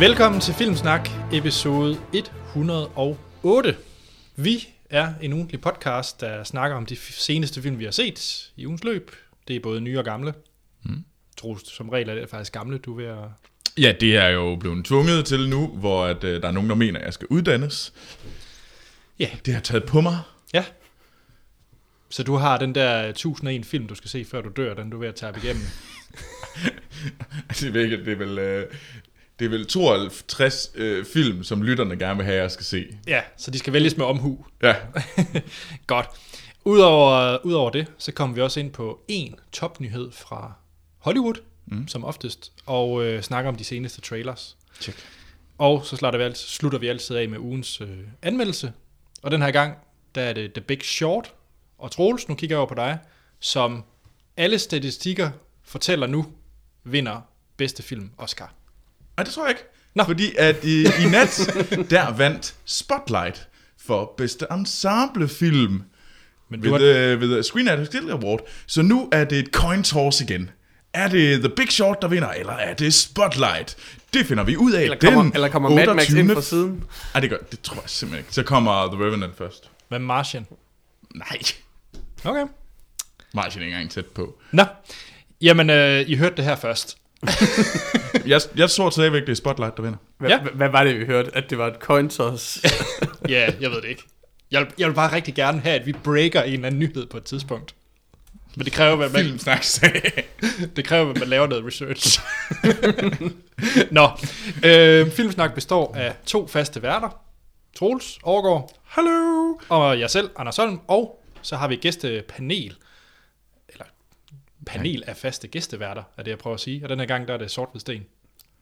Velkommen til Filmsnak, episode 108. Vi er en ugentlig podcast, der snakker om de seneste film, vi har set i ugens løb. Det er både nye og gamle. Mm. Troels, som regel er det faktisk gamle, du er ved at... Ja, det er jo blevet tvunget til nu, hvor at, øh, der er nogen, der mener, at jeg skal uddannes. Ja. Det har taget på mig. Ja. Så du har den der 1001 film, du skal se, før du dør, den du er ved at tage igennem. Altså, jeg ved ikke, det er vel, øh, det er vel 52 øh, film, som lytterne gerne vil have, jeg skal se. Ja, så de skal vælges med omhu. Ja, Godt. Udover, udover det, så kommer vi også ind på en topnyhed fra Hollywood, mm. som oftest, og øh, snakker om de seneste trailers. Check. Og så slutter vi, altid, slutter vi altid af med ugens øh, anmeldelse. Og den her gang, der er det The Big Short. Og Troels, nu kigger jeg over på dig, som alle statistikker fortæller nu, vinder bedste film Oscar. Nej, det tror jeg ikke. Nå. Fordi at i, i nat, der vandt Spotlight for bedste ensemblefilm Men du ved, har, uh, ved Screen Actors Guild Award. Så nu er det et coin toss igen. Er det The Big Short, der vinder, eller er det Spotlight? Det finder vi ud af Eller kommer, den eller kommer Mad Max 28. ind fra siden? Ej, det gør det tror jeg simpelthen ikke. Så kommer The Revenant først. med Martian. Nej, Okay. Martin er ikke engang tæt på. Nå, jamen, øh, I hørte det her først. Jeg, jeg tror stadigvæk, det er Spotlight, der vinder. Hvad, Ja. hvad var det, vi hørte? At det var et coin toss? Ja, jeg ved det ikke. Jeg, vil- jeg vil bare rigtig gerne have, at vi breaker en eller anden nyhed på et tidspunkt. Men det kræver, at man, Filmsnak det kræver, at man laver noget research. Nå, øh, Filmsnak består af to faste værter. Troels Overgaard Hallo. og jeg selv, Anders Holm. Og så har vi gæstepanel. Panel af faste gæsteværter, er det jeg prøver at sige. Og den her gang, der er det sort ved sten.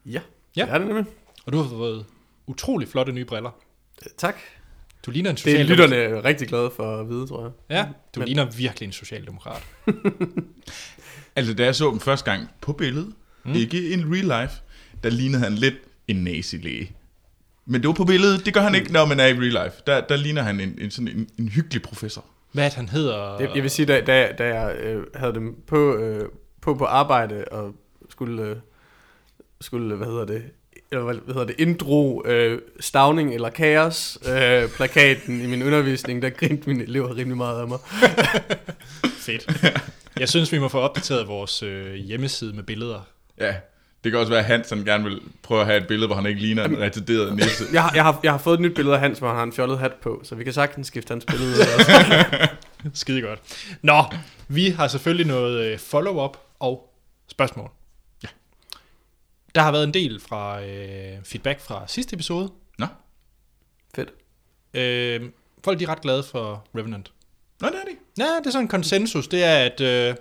ja, Ja. det er det nemlig. Og du har fået utrolig flotte nye briller. Tak. Du ligner en Det er socialdemokrat. lytterne rigtig glade for at vide, tror jeg. Ja, du Men- ligner virkelig en socialdemokrat. Altså, da jeg så dem første gang på billedet, mm. ikke in real life, der lignede han lidt en nazilæge. Men det var på billedet, det gør han ikke, når man er i real life. Der, der ligner han en, en, sådan en, en hyggelig professor. Hvad det, han hedder? Jeg, jeg vil sige, da, da, da jeg øh, havde dem på, øh, på på arbejde og skulle, øh, skulle hvad hedder det, eller hvad, hvad hedder det, inddro øh, stavning eller kaos øh, plakaten i min undervisning, der grinte mine elever rimelig meget af mig. Fedt. Jeg synes, vi må få opdateret vores øh, hjemmeside med billeder. Ja, det kan også være, at Hans han gerne vil prøve at have et billede, hvor han ikke ligner en retarderet nisse. Jeg, har- jeg, har, jeg har fået et nyt billede af Hans, hvor han har en fjollet hat på, så vi kan sagtens skifte hans billede. Skide godt. Nå, vi har selvfølgelig noget øh, follow-up og spørgsmål. Ja. Der har været en del fra øh, feedback fra sidste episode. Nå, Fedt. Øh, folk de er ret glade for Revenant. Nå det er det. Ja, det er sådan en konsensus. Det er, at øh,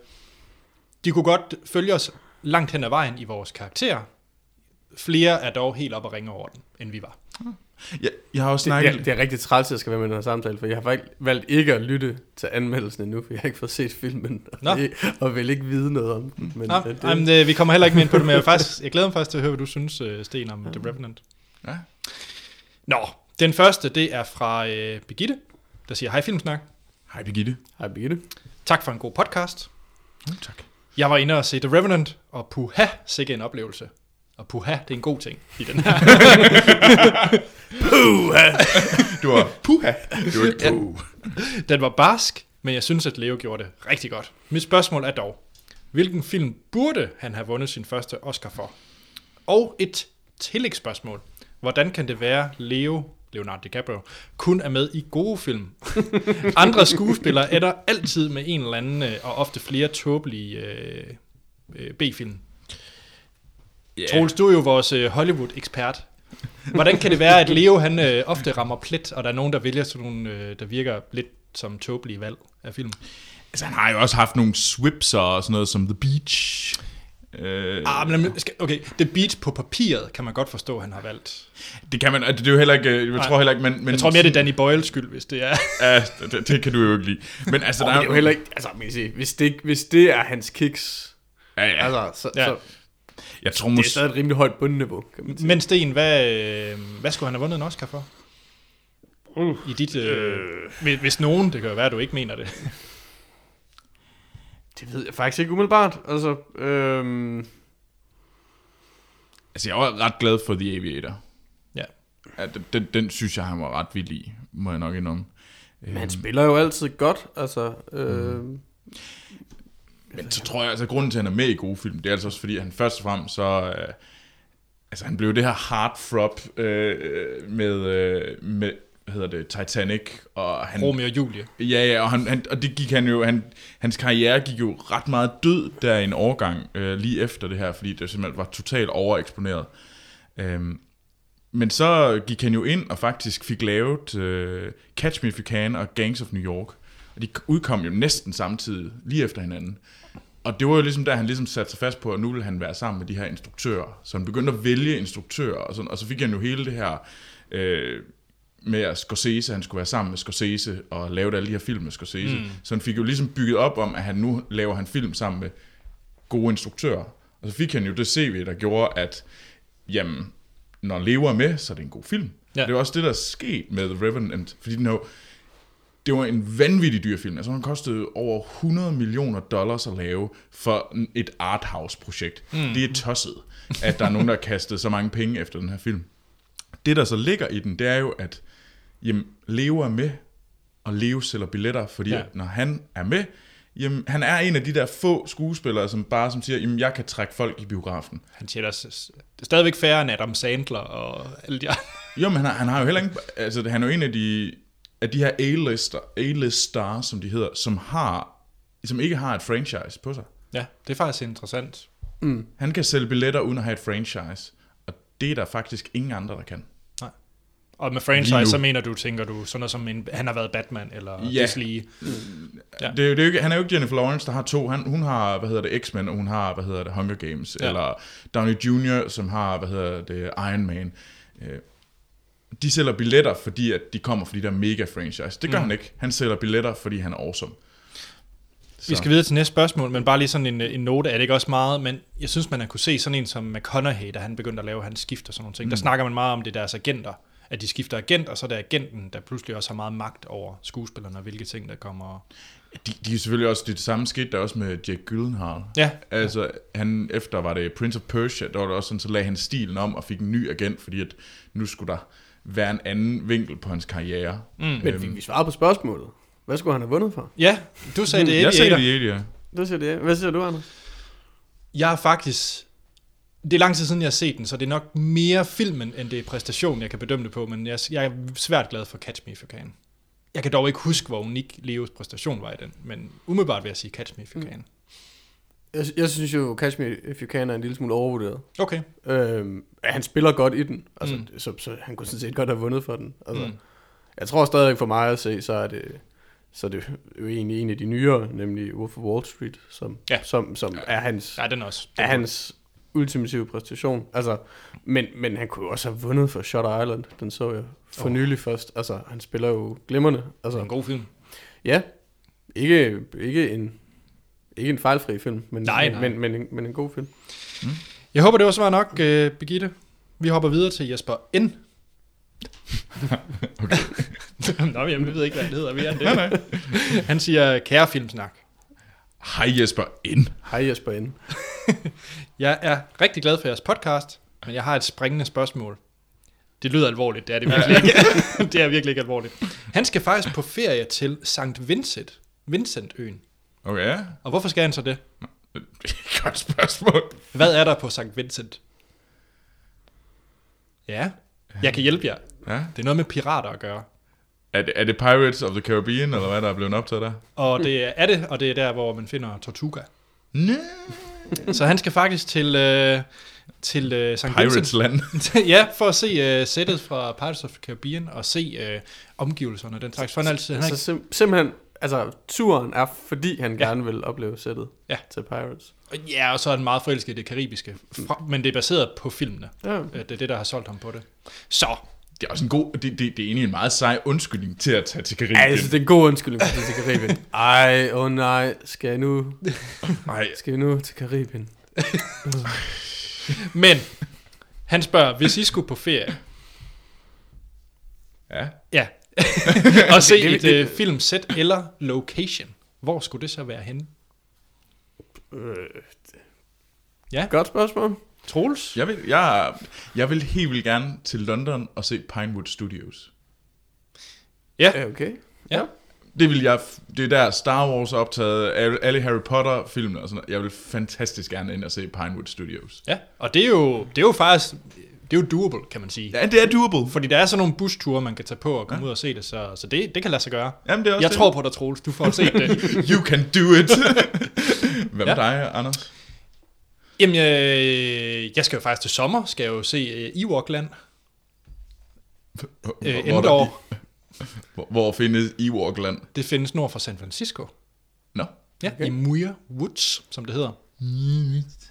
de kunne godt følge os langt hen ad vejen i vores karakterer. Flere er dog helt op og ringe over den, end vi var. Jeg, jeg har også Det, snakket... det, er, det er rigtig træls, at jeg skal være med i den her samtale, for jeg har valgt, valgt ikke at lytte til anmeldelsen endnu, for jeg har ikke fået set filmen, Nå. og, og vil ikke vide noget om den. Men Nå, øh, det... Jamen, det, vi kommer heller ikke mere ind på det, men jeg, faktisk, jeg glæder mig faktisk til at høre, hvad du synes, øh, Sten, om The Revenant. Ja. Nå, den første, det er fra øh, Birgitte, der siger, hej Filmsnak. Hej Birgitte. Hej Birgitte. Tak for en god podcast. Mm, tak. Jeg var inde og se The Revenant, og puha, sikke en oplevelse. Og puha, det er en god ting i den her. Du var puha. Du var ikke puh. Den var barsk, men jeg synes, at Leo gjorde det rigtig godt. Mit spørgsmål er dog, hvilken film burde han have vundet sin første Oscar for? Og et tillægsspørgsmål. Hvordan kan det være, Leo, Leonardo DiCaprio, kun er med i gode film? Andre skuespillere ender altid med en eller anden, øh, og ofte flere tåbelige øh, øh, B-film. Yeah. Troels, du er jo vores øh, Hollywood-ekspert. Hvordan kan det være, at Leo han øh, ofte rammer plet, og der er nogen, der vælger sådan nogle, øh, der virker lidt som tåbelige valg af film? Altså, han har jo også haft nogle swipser og sådan noget som The Beach. Øh, Ah, men okay, The Beach på papiret kan man godt forstå, han har valgt. det kan man, altså, det er jo heller ikke, jeg Nej. tror heller ikke, men... men Jeg tror mere, det er Danny Boyles skyld, hvis det er. Ja, det, det, kan du jo ikke lide. Men altså, Oh, der men det er jo heller ikke, altså, kan sige, hvis det, hvis det er hans kiks, Ja, ja. altså, så, Ja. så jeg tror det er stadig et rimelig højt bundniveau, kan man sige. Men Sten, hvad, øh, hvad skulle han have vundet en Oscar for? Uh. I dit, øh, hvis, hvis nogen, det kan jo være, at du ikke mener det. Det ved jeg faktisk ikke umiddelbart. Altså, øhm, Altså, jeg var ret glad for The Aviator. Ja. Ja, den, den, den synes jeg, han var ret vild i, må jeg nok indrømme. Men han spiller jo altid godt, altså... Øh, Men så tror jeg, altså grunden til, at han er med i gode film, det er altså også fordi, han først og fremmest så... Øh, altså han blev det her heartthrob øh, med, øh, med, hvad hedder det, Titanic, og han... Romeo og Julie. Ja, ja, og, han, han, og det gik han jo, han, hans karriere gik jo ret meget død der i en årgang, øh, lige efter det her, fordi det simpelthen var totalt overeksponeret. Øhm, men så gik han jo ind og faktisk fik lavet øh, Catch Me If You Can og Gangs of New York. Og de udkom jo næsten samtidig, lige efter hinanden. Og det var jo ligesom der, han ligesom satte sig fast på, at nu ville han være sammen med de her instruktører. Så han begyndte at vælge instruktører, og, sådan, og så fik han jo hele det her øh, med at Scorsese, han skulle være sammen med Scorsese og lave alle de her film med Scorsese. Mm. Så han fik jo ligesom bygget op om, at han nu laver han film sammen med gode instruktører. Og så fik han jo det CV, der gjorde, at jamen, når Leo er med, så er det en god film. Ja. Det er også det, der er sket med The Revenant, fordi den jo, det var en vanvittig dyr film. Altså, den kostede over 100 millioner dollars at lave for et arthouse-projekt. Mm. Det er tosset, at der er nogen, der har kastet så mange penge efter den her film. Det, der så ligger i den, det er jo, at jamen, Leo er med, og Leo sælger billetter, fordi Ja. når han er med, jamen, han er en af de der få skuespillere, som bare som siger, jamen, jeg kan trække folk i biografen. Han tjener er stadigvæk færre end Adam Sandler og alle de andre. Jo, men han har, han har jo heller ikke... Altså, han er jo en af de, af de her A-lister, A-list stars, som de hedder, som har som ikke har et franchise på sig. Ja, det er faktisk interessant. Han kan sælge billetter uden at have et franchise, og det er der faktisk ingen andre, der kan. Og med franchise, så mener du, tænker du, sådan noget som en, han har været Batman, eller Ja. ja. Disney. Ja. Det, er jo- det er jo ikke, han er jo ikke Jennifer Lawrence, der har to. Han, hun har, hvad hedder det, X-Men, og hun har, hvad hedder det, Hunger Games. Ja. Eller Downey Jr., som har, hvad hedder det, Iron Man. Øh, De sælger billetter, fordi at de kommer fra de der mega franchise. Det gør mm. han ikke. Han sælger billetter, fordi han er awesome. Vi skal videre til næste spørgsmål, men bare lige sådan en, en note, er det ikke også meget, men jeg synes, man har kunne se sådan en som McConaughey, da han begyndte at lave hans skift og sådan nogle ting. Mm. Der snakker man meget om det deres agenter, at de skifter agent, og så er det agenten, der pludselig også har meget magt over skuespillerne, og hvilke ting, der kommer. De, de er selvfølgelig også, det, det samme skete der også med Jake Gyllenhaal. Ja, Altså, han, efter var det Prince of Persia, der var det også sådan, så lagde han stilen om og fik en ny agent, fordi at nu skulle der være en anden vinkel på hans karriere. Mm. men vi, vi svarede på spørgsmålet. Hvad skulle han have vundet for? ja du sagde det, Jeg sagde det i ja. Det siger det. Hvad siger du, Anders? Jeg er faktisk... Det er lang tid siden, jeg har set den, så det er nok mere filmen, end det er præstationen, jeg kan bedømme det på, men jeg, jeg er svært glad for Catch Me If You Can. Jeg kan dog ikke huske, hvor unik Leos præstation var i den, men umiddelbart vil jeg sige Catch Me If You Can. Jeg, jeg synes jo, Catch Me If You Can er en lille smule overvurderet. Okay. Øhm, han spiller godt i den, altså, Mm. mm. så, så han kunne sådan set godt have vundet for den. Altså, Mm. mm. Jeg tror stadig for mig at se, så er det, så er det jo egentlig en af de nyere, nemlig Wolf of Wall Street, som, Ja. som, som er hans, Ja, den også. Den er hans ultimative præstation. Altså, men, men han kunne jo også have vundet for Shutter Island, den så jeg for oh. nylig først. Altså, han spiller jo glimrende. Det er Altså, en god film. ja, ikke, ikke en ikke en fejlfri film, men, Nej, nej. men, men, men, en, men en god film. Jeg håber, det var svar nok, uh, Birgitte. Vi hopper videre til Jesper N. Okay. Nå, jamen, jeg ved ikke, hvad han hedder mere end det. Han siger, kære filmsnak. Hej Jesper Ind. Hej Jesper N. Jeg er rigtig glad for jeres podcast, men jeg har et springende spørgsmål. Det lyder alvorligt, det er det virkelig ikke. det er virkelig ikke alvorligt. Han skal faktisk på ferie til St. Vincent, Vincentøen. Okay. Og hvorfor skal han så det? Godt spørgsmål. Hvad er der på St. Vincent? Ja, jeg kan hjælpe jer. Ja. Det er noget med pirater at gøre. Er det, er det Pirates of the Caribbean, eller hvad der er blevet optaget der? Og det er det, og det er der, hvor man finder Tortuga. Nej. Så han skal faktisk til, øh, til øh, St. Pirates land. ja, for at se øh, sættet fra Pirates of the Caribbean og se øh, omgivelserne og den slags. For han altid, han Så sim- simpelthen, altså turen er, fordi han Ja. gerne vil opleve sættet Ja. til Pirates. ja, og så er han meget forelsket i det karibiske. Fra, men det er baseret på filmene. Ja. Øh, Det er det, der har solgt ham på det. Så, Det er også en god, det, det, det er egentlig en meget sej undskyldning til at tage til Karibien. Altså, det er en god undskyldning for det til Karibien. Ej, åh oh nej, skal jeg nu, Nej, skal jeg nu til Karibien? men han spørger, hvis I skulle på ferie, ja. ja, og se Det- et det- øh, filmsæt eller location, hvor skulle det så være henne? Øh, Ja. Godt spørgsmål. Troels? Jeg vil, jeg, jeg vil helt vildt gerne til London og se Pinewood Studios. Ja. Ja, okay. Ja. Det vil jeg, det er der Star Wars er optaget, alle alle Harry Potter filmene og sådan noget. Jeg vil fantastisk gerne ind og se Pinewood Studios. Ja, og det er jo, det er jo faktisk, det er jo doable, kan man sige. Ja, det er doable. Fordi der er sådan nogle busture, man kan tage på og komme ja. ud og se det, så, så det, det kan lade sig gøre. Jamen, det er også Jeg det. tror på dig, Troels. Du får set det. You can do it. Hvad med Ja. dig, Anders? Jamen, jeg, jeg skal jo faktisk til sommer, skal jeg jo se uh, Ewokland. Hvor, Øh, hvor, hvor, hvor findes Ewokland? Det findes nord for San Francisco. Nå. Ja, okay. i Muir Woods, som det hedder.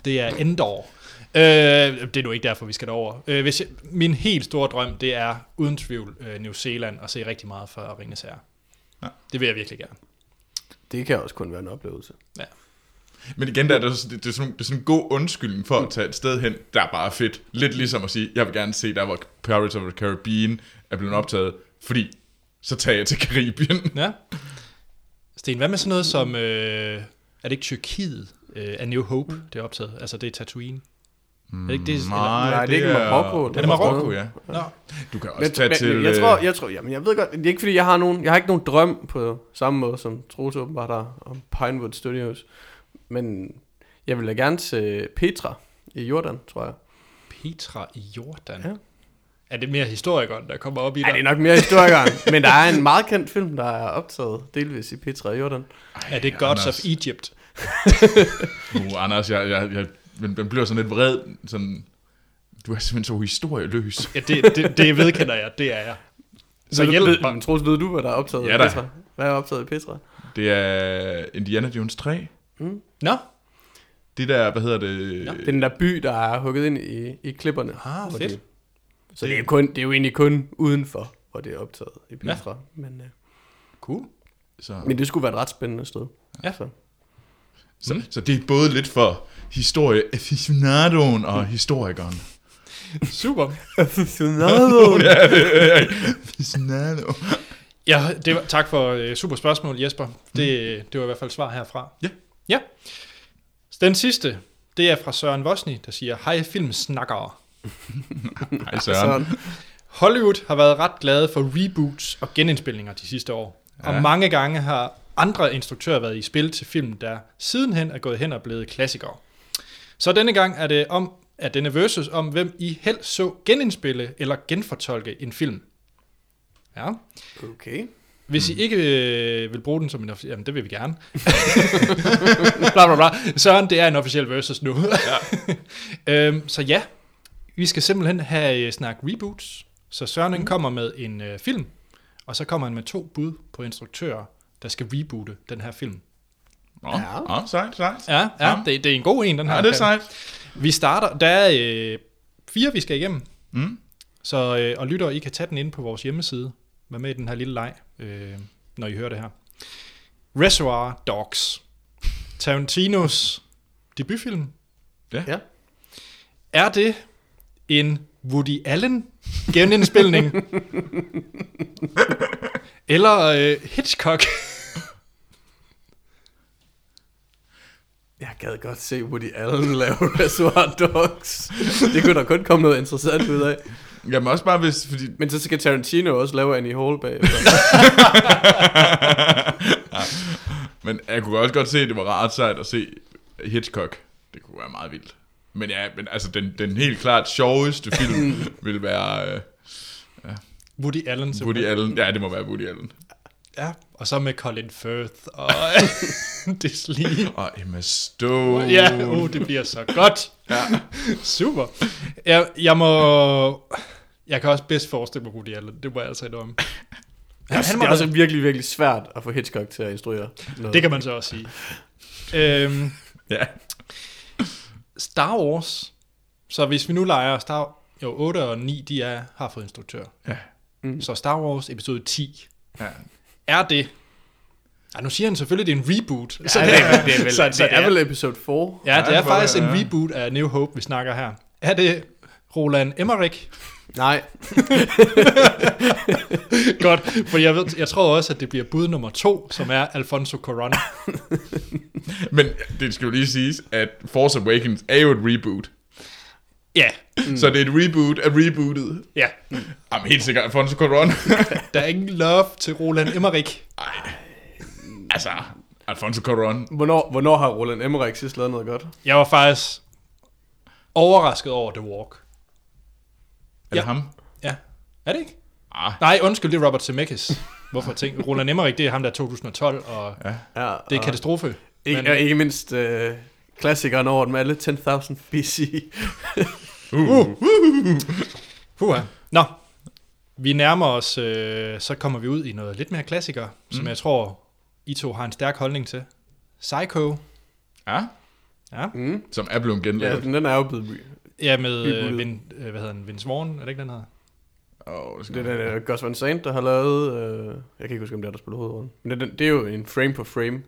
Det er Endor. Øh, det er nu ikke derfor, vi skal derover. Øh, hvis jeg, min helt store drøm, det er uden tvivl øh, New Zealand og se rigtig meget for Ringes Herre. Ja. Det vil jeg virkelig gerne. Det kan også kun være en oplevelse. Ja. Men igen, der er det, det, det, er sådan, det er sådan en god undskyldning for at tage et sted hen, der er bare fedt. Lidt ligesom at sige, jeg vil gerne se der, hvor Pirates of the Caribbean er blevet optaget, fordi så tager jeg til Karibien. Ja. Sten, hvad med sådan noget som, øh, er det ikke Tyrkiet, øh, A New Hope, det er optaget? Altså, det er Tatooine. er det ikke det? eller- Nej, det er ikke Marokko. Er det Marokko? ja. Nå, Du kan også Men, tage men, til... jeg øh, tror, jeg tror, jamen jeg ved godt, det er ikke fordi, jeg har nogen, jeg har ikke nogen drøm på samme måde, som Troels åbenbart har om Pinewood Studios, men jeg vil da gerne til Petra i Jordan, tror jeg. Petra i Jordan. Ja. Er det mere historikeren, der kommer op i Nej, dig? det er nok mere historikeren, men der er en meget kendt film, der er optaget delvis i Petra i Jordan. Er det Gods Anders. of Egypt? Uh, Anders, jeg, jeg, jeg, men den bliver sådan lidt vred. Sådan, du er simpelthen så historieløs. Ja, det, det, det vedkender jeg, det er jeg. Så ved, hjælp ved, mig. Troels, ved du, hvad der er optaget Ja i. Petra? Hvad er optaget i Petra? Det er Indiana Jones 3. Nå, Det der, hvad hedder det? Ja. Det er den der by, der er hugget ind i, i klipperne. Ah, fedt. Det, så det er, kun, det er jo egentlig kun udenfor, hvor det er optaget i Petra. Ja. Men, øh, cool. Så, men det skulle være et ret spændende sted. Ja. Så. så, så det er både lidt for historie aficionadoen og historikeren. Super. Aficionado. ja, det er aficionado. Ja, det var, tak for uh, super spørgsmål, Jesper. Det, det var i hvert fald svar herfra. Ja. Ja. Den sidste, det er fra Søren Vosni, der siger, hej filmsnakkere. Hej Søren. Hollywood har været ret glade for reboots og genindspilninger de sidste år. Ja. Ja. Og mange gange har andre instruktører været i spil til film, der sidenhen er gået hen og blevet klassikere. Så denne gang er det om, at denne versus om, hvem I helst så genindspille eller genfortolke en film. Ja. Okay. Hvis I ikke øh, vil bruge den som en officiel... Jamen, det vil vi gerne. bla, bla, bla. Søren, det er en officiel versus nu. Ja. øhm, så ja, vi skal simpelthen have øh, snak reboots. Så Søren mm. kommer med en øh, film, og så kommer han med to bud på instruktører, der skal reboote den her film. Nå, Ja. ja. sejt, sejt. Ja, ja, Ja. det, det er en god en, den her. Ja, det er sejt. Vi starter, der er øh, fire, vi skal igennem. Mm. Så, øh, og lytter, I kan tage den ind på vores hjemmeside. Vær med i den her lille leg, øh, når I hører det her. Reservoir Dogs. Tarantinos debutfilm. Ja. Er det en Woody Allen genindspilning? Eller øh, Hitchcock? Jeg gad godt se Woody Allen lave Reservoir Dogs. Det kunne der kun komme noget interessant ud af. Jamen også bare hvis, fordi... Men så skal Tarantino også lave Annie Hall bagefter. Men jeg kunne også godt se, at det var ret sejt at se Hitchcock. Det kunne være meget vildt. Men ja, men altså den, den helt klart sjoveste film vil være øh, Woody Allen. Woody. Allen. Ja, det må være Woody Allen. Ja, og så med Colin Firth og Disney. Og Emma Stone. Ja, uh, det bliver så godt. Ja. Super. Jeg, jeg må... Jeg kan også bedst forestille mig Woody Allen. Det må jeg altså indrømme. Ja, han det er også virkelig, virkelig svært at få Hitchcock til at instruere. Noget. Det kan man så også sige. Øhm, Ja. Star Wars. Så hvis vi nu leger Star... Jo, 8 og 9, de er, har fået instruktør. Ja. Mm. Så Star Wars episode 10. ja. Er det... Ja, nu siger han selvfølgelig, at det er en reboot. Ja, det, er, det, er vel, så, det, så er vel episode 4. Ja, det Ja, er det må faktisk det, en ja. reboot af New Hope, vi snakker her. Er det Roland Emmerich? Nej, Godt, for jeg, ved, jeg tror også, at det bliver bud nummer to, som er Alfonso Cuarón. Men det skal jo lige siges, at Force Awakens er jo et reboot. Ja, Mm. Så det er et reboot af rebootet. ja. Jamen helt sikkert, Alfonso Cuarón. Der er ingen love til Roland Emmerich. altså, Alfonso Cuarón. Hvornår, hvornår har Roland Emmerich sidst lavet noget godt? Jeg var faktisk overrasket over The Walk. Er det Ja. ham? Ja, er det ikke? Ah, Nej, undskyld, det er Robert Zemeckis. Hvorfor tænk? Roland Emmerich, det er ham, der er 2012, og ja. Ja, det er og katastrofe. ikke, men- og ikke mindst øh, klassikeren over dem alle, 10.000 BC. Uh. Puha. Nå, vi nærmer os, øh, så kommer vi ud i noget lidt mere klassiker, mm. som jeg tror, I to har en stærk holdning til. Psycho. Ja, Ja, Mm. som er blevet Ja, genlavet. den er jo blevet... ja med øh. Vin, øh, hvad hedder den, Vince Vaughn, er det ikke den hedder? Oh, det, Det er den, uh, Gus Van Sant, der har lavet... Øh, jeg kan ikke huske, om det er, der spiller hovedrollen. Men det, det er jo en frame-for-frame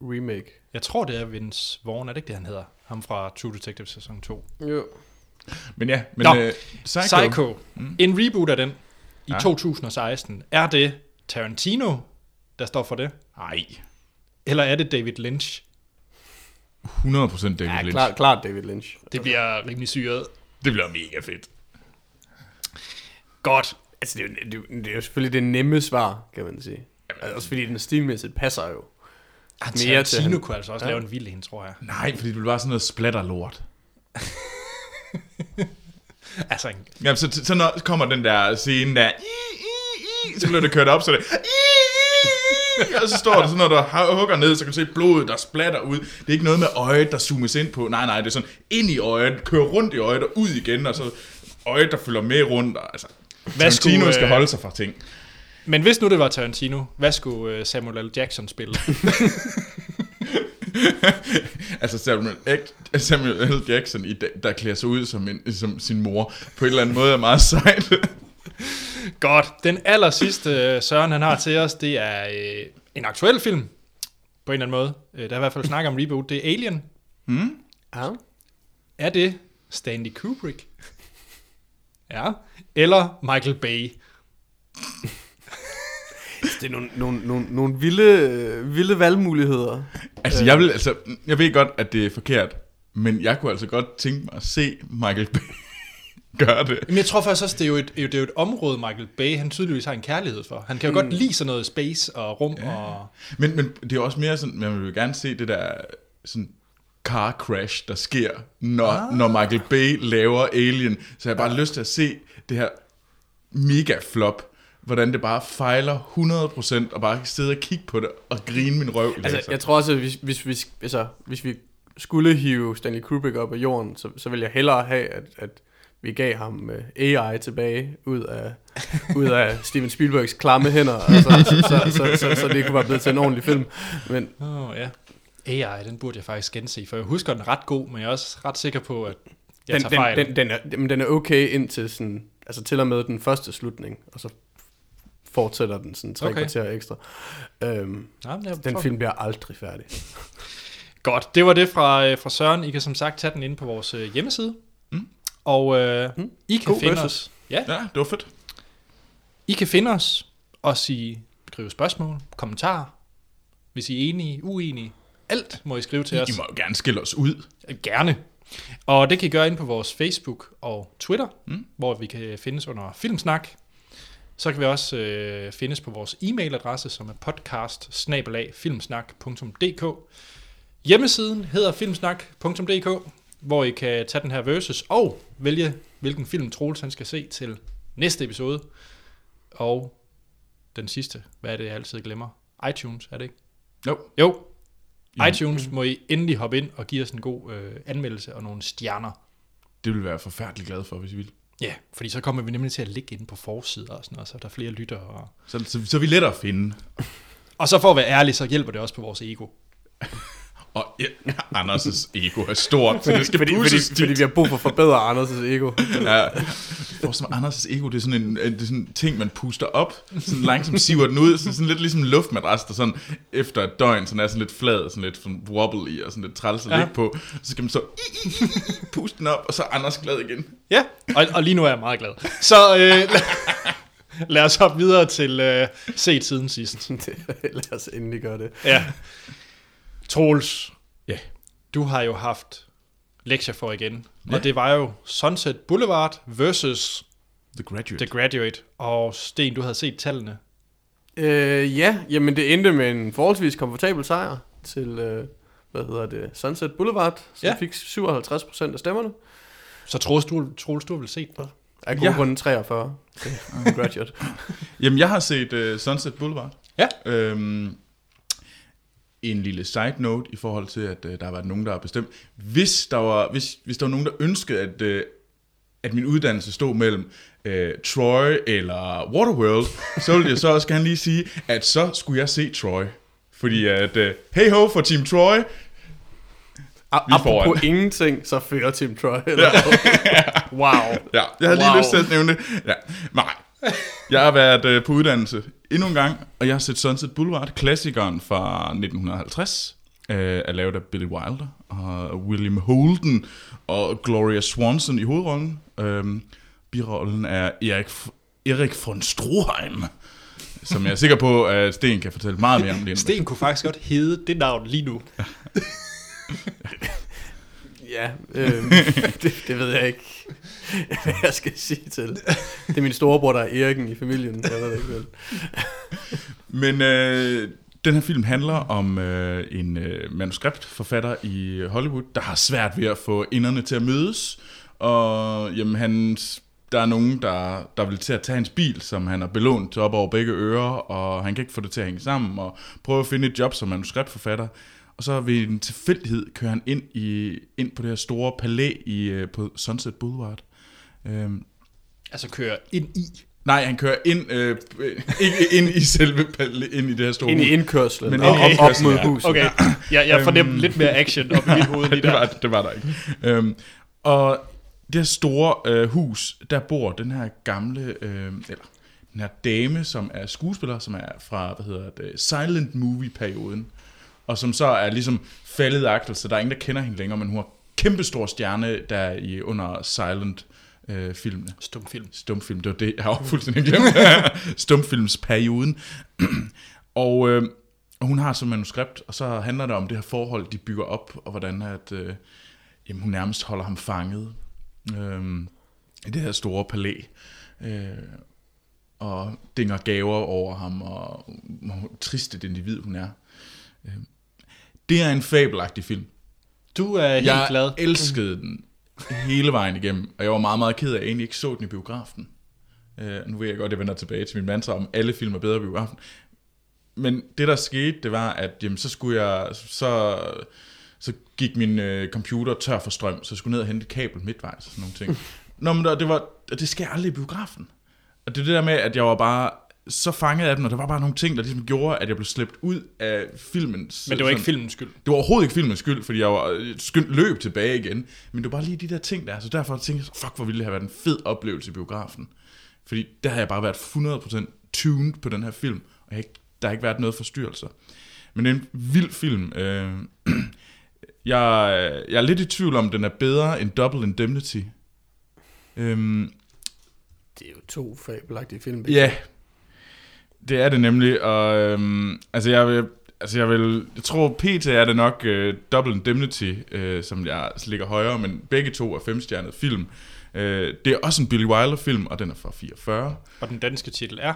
remake. Jeg tror, det er Vince Vaughn, er det ikke det, han hedder? Ham fra True Detective sæson 2. Jo. Men ja, men Nå. øh, Psycho. Psycho. Psycho. Mm. En reboot af den i Ja. 2016. Er det Tarantino, der står for det? Nej, Eller er det David Lynch? 100% David Ja, Lynch. klart, klart David Lynch. Det bliver rimelig syret. Det bliver mega fedt. Godt. Altså, det er, det, er jo- det er jo selvfølgelig det nemme svar, kan man sige. Altså, også fordi den stilmæssigt passer jo. Ah, Mere til han- kunne altså også Ja. lave en vild en, tror jeg. Nej, fordi det vil være sådan noget splatterlort. Altså, en, Ja, så, så når kommer den der scene der, i, i, i, så bliver det kørt op, så det, i, og så står det sådan, når du hugger ned, så kan du se blodet, der splatter ud. Det er ikke noget med øjet, der zoomes ind på. Nej, nej, det er sådan ind i øjet, kører rundt i øjet og ud igen, og så øjet, der følger med rundt. Og, altså, Hvad Tarantino skulle, skal øh, holde sig fra ting. men hvis nu det var Tarantino, hvad skulle øh, Samuel L. Jackson spille? altså Samuel, Ek- Samuel L. Jackson, i dag, der klæder sig ud som, en, som sin mor, på en eller anden måde er meget sejt. Godt. Den aller sidste øh, Søren, han har til os, det er øh, en aktuel film, på en eller anden måde. Øh, der er i hvert fald snak om reboot. Det er Alien. hmm? Ja. Er det Stanley Kubrick? ja. Eller Michael Bay? Det er nogle, nogle, nogle, nogle vilde, vilde valgmuligheder. Altså, jeg, vil, altså, jeg ved godt, at det er forkert, men jeg kunne altså godt tænke mig at se Michael Bay gøre det. Jamen, jeg tror faktisk også, det er, jo et, det er jo et område, Michael Bay, han tydeligvis har en kærlighed for. Han kan jo mm. godt lide sådan noget space og rum ja. og... Men, men det er også mere sådan, man vil jo gerne se det der sådan car crash, der sker, når, ah. når Michael Bay laver Alien. Så jeg har bare lyst til at se det her mega flop, hvordan det bare fejler 100%, og bare sidde og kigge på det og grine min røv. Altså, jeg tror også, at hvis, hvis, hvis, altså, hvis vi skulle hive Stanley Kubrick op af jorden, så, så vil jeg hellere have, at, at vi gav ham uh, AI tilbage ud af, ud af Steven Spielbergs klamme hænder, altså, så, så, så, så, så det kunne være blevet til en ordentlig film. Men oh, ja. AI, den burde jeg faktisk gense, for jeg husker den ret god, men jeg er også ret sikker på, at jeg den, tager fejl. den, den, den, er, den er okay indtil sådan, altså til og med den første slutning, og så fortsætter den sådan tre Okay. kvarter ekstra. Øhm, Nå, men jeg den tror- film bliver aldrig færdig. Godt, det var det fra, øh, fra Søren. I kan som sagt tage den inde på vores øh, hjemmeside. Og øh, Mm. I kan God finde versus. os. Ja, Ja, det var fedt. I kan finde os og sige, skrive spørgsmål, kommentarer, hvis I er enige, uenige. Alt må I skrive til os. I må jo gerne skille os ud. Gerne. Og det kan I gøre ind på vores Facebook og Twitter, Mm. mm. hvor vi kan findes under Filmsnak. Så kan vi også øh, findes på vores e-mailadresse, som er podcast filmsnak.dk. Hjemmesiden hedder filmsnak.dk, hvor I kan tage den her versus og vælge, hvilken film Troels han skal se til næste episode. Og den sidste, hvad er det, jeg altid glemmer? iTunes, er det ikke? Jo. Jo, Ja. iTunes må I endelig hoppe ind og give os en god øh, anmeldelse og nogle stjerner. Det vil jeg være forfærdelig glad for, hvis I vil. Ja, fordi så kommer vi nemlig til at ligge inde på forsider og sådan noget, så der er flere lyttere. Og, Så, så, så er vi lettere at finde. og så for at være ærlig, så hjælper det også på vores ego. Og ja, Anders' ego er stort, så det skal fordi, fordi, pusses fordi vi har brug for at forbedre Anders' ego. Ja. For som Anders' ego, det er sådan en, det er sådan en ting, man puster op, sådan langsomt siver den ud, så sådan lidt ligesom en luftmadras, der sådan efter et døgn, sådan er sådan lidt flad, sådan lidt sådan wobbly og sådan lidt træls at Ja. ligge på. Så skal man så puste den op, og så er Anders glad igen. Ja, og, og lige nu er jeg meget glad. Så øh, lad, lad os hoppe videre til øh, set siden sidst. Lad os endelig gøre det. Ja. Troels, Ja. du har jo haft lektier for igen. Ja. Og det var jo Sunset Boulevard versus The Graduate. The Graduate. Og Sten, du havde set tallene. Øh, ja, jamen det endte med en forholdsvis komfortabel sejr til, øh, hvad hedder det, Sunset Boulevard, som Ja. fik 57% af stemmerne. Så Troels, du, Troels, du har vel set den? Ja. gode grunde 43 til Graduate. Jamen, jeg har set uh, Sunset Boulevard. Ja. Øhm, en lille side note i forhold til, at uh, der har været nogen, der har bestemt. Hvis der var, hvis, hvis der var nogen, der ønskede, at, uh, at min uddannelse stod mellem uh, Troy eller Waterworld, så ville jeg så også gerne lige sige, at så skulle jeg se Troy. Fordi at, uh, hey ho for Team Troy, Vi foran. apropos ingenting, så fører Team Troy. Eller wow. Ja, jeg havde lige Wow. lyst til at nævne det. Ja, nej. Jeg har været øh, på uddannelse endnu en gang, og jeg har set Sunset Boulevard, klassikeren fra 1950, øh, er lavet af Billy Wilder, og William Holden og Gloria Swanson i hovedrollen. Øhm, birollen er Erik, Erik von Stroheim, som jeg er sikker på, at Sten kan fortælle meget mere om lige nu. Sten kunne faktisk godt hedde det navn lige nu. Ja, øh, det, det ved jeg ikke, hvad jeg skal sige til det. Er min storebror, der er Eriken i familien. Jeg ved det ikke vel. Men øh, den her film handler om øh, en øh, manuskriptforfatter i Hollywood, der har svært ved at få inderne til at mødes. Og jamen, han, der er nogen, der, der vil til at tage hans bil, som han har belånt til op over begge ører, og han kan ikke få det til at hænge sammen, og prøve at finde et job som manuskriptforfatter. Og så ved en tilfældighed kører han ind, i, ind på det her store palæ i, øh, på Sunset Boulevard. Øhm, Altså køre ind i. nej, han kører ind, øh, øh, ikke ind i selve ind i det her store Ind i indkørslen, Men og ind op, op mod ja. huset. Okay, jeg, jeg fornemmer Øhm. lidt mere action op i mit hoved lige det, var, der. det var der ikke. Øhm, og det her store øh, hus, der bor den her gamle, øh, eller den her dame, som er skuespiller, som er fra, hvad hedder det, silent movie-perioden, og som så er ligesom faldet i agtel, så der er ingen, der kender hende længere, men hun er kæmpestor stjerne, der er i, under silent øh, filmene. Stumfilm. Stumfilm, det var det, jeg har fuldstændig glemt. Stumfilmsperioden. og, øh, og hun har så manuskript, og så handler det om det her forhold, de bygger op, og hvordan at, øh, jamen, hun nærmest holder ham fanget øh, i det her store palæ. Øh, og dinger gaver over ham, og hvor trist et individ hun er. Øh, det er en fabelagtig film. Du er helt Jeg glad. elskede den hele vejen igennem, og jeg var meget, meget ked af, at jeg egentlig ikke så den i biografen. Uh, nu ved jeg godt, at jeg vender tilbage til min mantra om, alle film er bedre i biografen. Men det, der skete, det var, at jamen, så skulle jeg, så, så gik min øh, computer tør for strøm, så jeg skulle ned og hente et kabel midtvejs og sådan nogle ting. Nå, men det, var, det sker aldrig i biografen. Og det er det der med, at jeg var bare så fanget af den, og der var bare nogle ting, der ligesom gjorde, at jeg blev slæbt ud af filmen. Men det var ikke filmens skyld. Det var overhovedet ikke filmens skyld, fordi jeg var øh, skyndt løb tilbage igen. Men det var bare lige de der ting der. Så derfor tænkte jeg, fuck, hvor ville det have været en fed oplevelse i biografen. Fordi der har jeg bare været 100% tuned på den her film. Og jeg, der har ikke været noget forstyrrelser. Men det er en vild film. Øh, jeg, jeg er lidt i tvivl om, den er bedre end Double Indemnity. Øhm, Det er jo to fabelagtige film. Ja, det er det nemlig, og øhm, altså jeg vil, altså jeg vil, jeg tror PT er det nok øh, Double Indemnity, øh, som jeg ligger højere, men begge to er femstjernede film. Øh, det er også en Billy Wilder film, og den er fra 44. Og den danske titel er...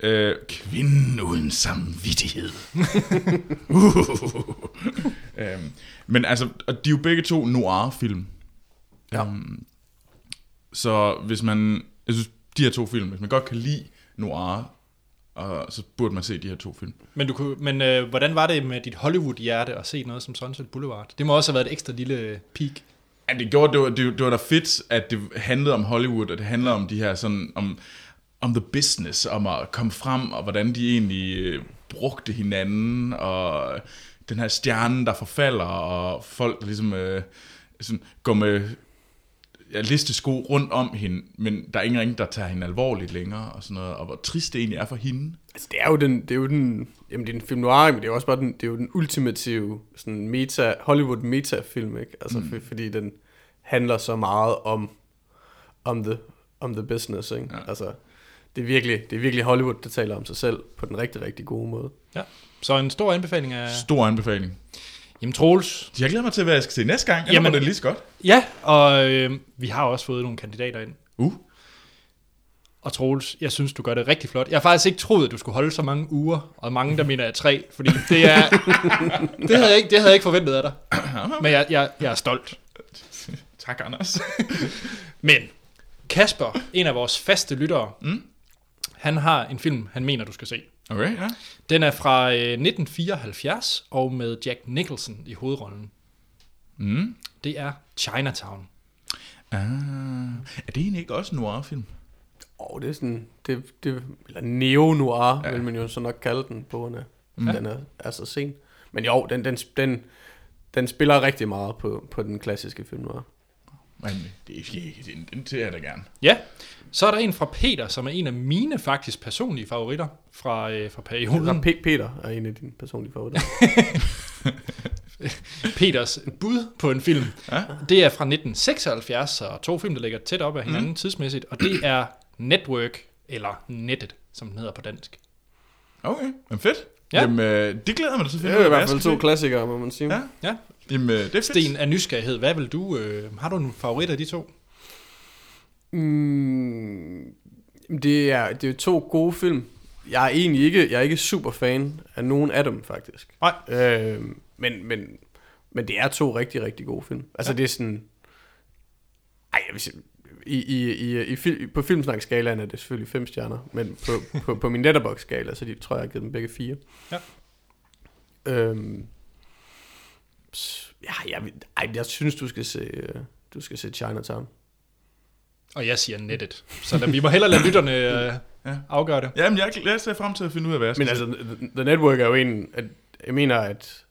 Øh, Kvinden uden samvittighed. uh. øhm, men altså, og de er jo begge to noir-film. Ja. Øhm, så hvis man, jeg synes, de her to film, hvis man godt kan lide noir, og så burde man se de her to film. Men, du kunne, men øh, hvordan var det med dit Hollywood-hjerte at se noget som Sunset Boulevard? Det må også have været et ekstra lille peak. Ja, det gjorde, det var, det, det var da fedt, at det handlede om Hollywood, og det handler om de her sådan, om, om the business, om at komme frem, og hvordan de egentlig øh, brugte hinanden, og den her stjerne, der forfalder, og folk, der ligesom øh, sådan, går med ja, listesko rundt om hende, men der er ingen, der tager hende alvorligt længere, og sådan noget, og hvor trist det egentlig er for hende. Altså, det er jo den, det er jo den, jamen det er en film noir, men det er jo også bare den, det er jo den ultimative sådan meta, Hollywood meta-film, ikke? Altså, mm. for, fordi den handler så meget om, om the, om the business, ikke? Ja. Altså, det er, virkelig, det er virkelig Hollywood, der taler om sig selv på den rigtig, rigtig gode måde. Ja. Så en stor anbefaling af... Stor anbefaling. Jamen Troels, Jeg glæder mig til, hvad jeg skal se næste gang. Jamen, det lige så godt. ja, og øh, vi har også fået nogle kandidater ind. Uh. Og Troels, jeg synes, du gør det rigtig flot. Jeg har faktisk ikke troet, at du skulle holde så mange uger, og mange, der mener jeg tre, fordi det er... det, havde jeg ikke, det havde jeg ikke forventet af dig. Men jeg, jeg, jeg er stolt. Tak, Anders. Men Kasper, en af vores faste lyttere, Mm. han har en film, han mener, du skal se. Okay, ja. Den er fra øh, 1974, og med Jack Nicholson i hovedrollen. Mm. Det er Chinatown. Ah. Er det egentlig ikke også en noir-film? Og det er sådan, det, det, eller neo-noir, Ja. vil man jo så nok kalde den på, den er, Mm. mm. den er, er så sen. Men jo, den, den, den, den spiller rigtig meget på, på den klassiske film noir. Men det er ikke, den, den ser jeg da gerne. Ja, så er der en fra Peter, som er en af mine faktisk personlige favoritter fra, øh, fra perioden. P- Peter er en af dine personlige favoritter. Peters bud på en film. Ja. Det er fra 1976, så to film, der ligger tæt op af hinanden mm. tidsmæssigt, og det er Network, eller Nettet, som den hedder på dansk. Okay, men fedt. Ja. Jamen, øh, det glæder mig til at det finde er i hvert fald to klassikere, må man sige. Ja. Ja, Jamen, øh, det er. Sten af nysgerrighed, hvad vil du, øh, har du en favorit af de to? Mm, det, er, det er to gode film. Jeg er egentlig ikke, jeg er ikke super fan af nogen af dem, faktisk. Nej. Øh, men, men, men det er to rigtig, rigtig gode film. Altså Ja. det er sådan... Ej, jeg vil sige, i, i, i, i, fil- på filmsnak-skalaen er det selvfølgelig fem stjerner, men på, på, på min letterbox-skala, så de, tror jeg, jeg har givet dem begge fire. Ja. Øhm, ja, jeg, ej, jeg synes, du skal se, øh, du skal se Chinatown. Og jeg siger Nettet. Så da, vi må hellere lade lytterne øh, Ja. afgøre det. Jamen, jeg, jeg ser frem til at finde ud af, hvad jeg skal Men altså, The- The Network er jo en, at jeg mener, at,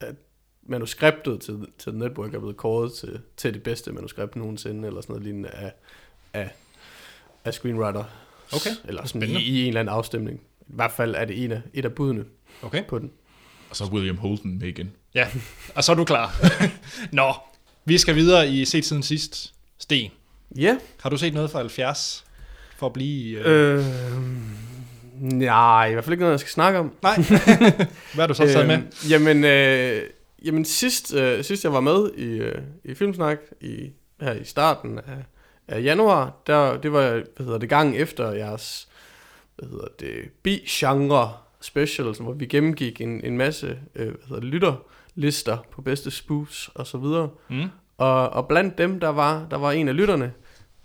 at manuskriptet til, til The Network er blevet kåret til, til det bedste manuskript nogensinde, eller sådan noget lignende af, af, af screenwriter. Okay. Eller sådan i, Spændende. i en eller anden afstemning. I hvert fald er det en af, et af budene Okay. på den. Og så er William Holden med igen. Ja, og så er du klar. Nå, vi skal videre i set siden sidst. Sten, Ja. har du set noget fra 70? For at blive... Øh... Øh, nej, i hvert fald ikke noget, jeg skal snakke om. Nej. Hvad har du så taget med? Jamen, øh, jamen sidst, øh, sidst jeg var med i, øh, i Filmsnak, i, her i starten af, af januar, der, det var, hvad hedder det, gang efter jeres, hvad hedder det, bi-genre special, hvor vi gennemgik en, en masse, øh, hvad hedder det, lytterlister på bedste spoofs og så videre. Mm. Og, og blandt dem, der var, der var en af lytterne,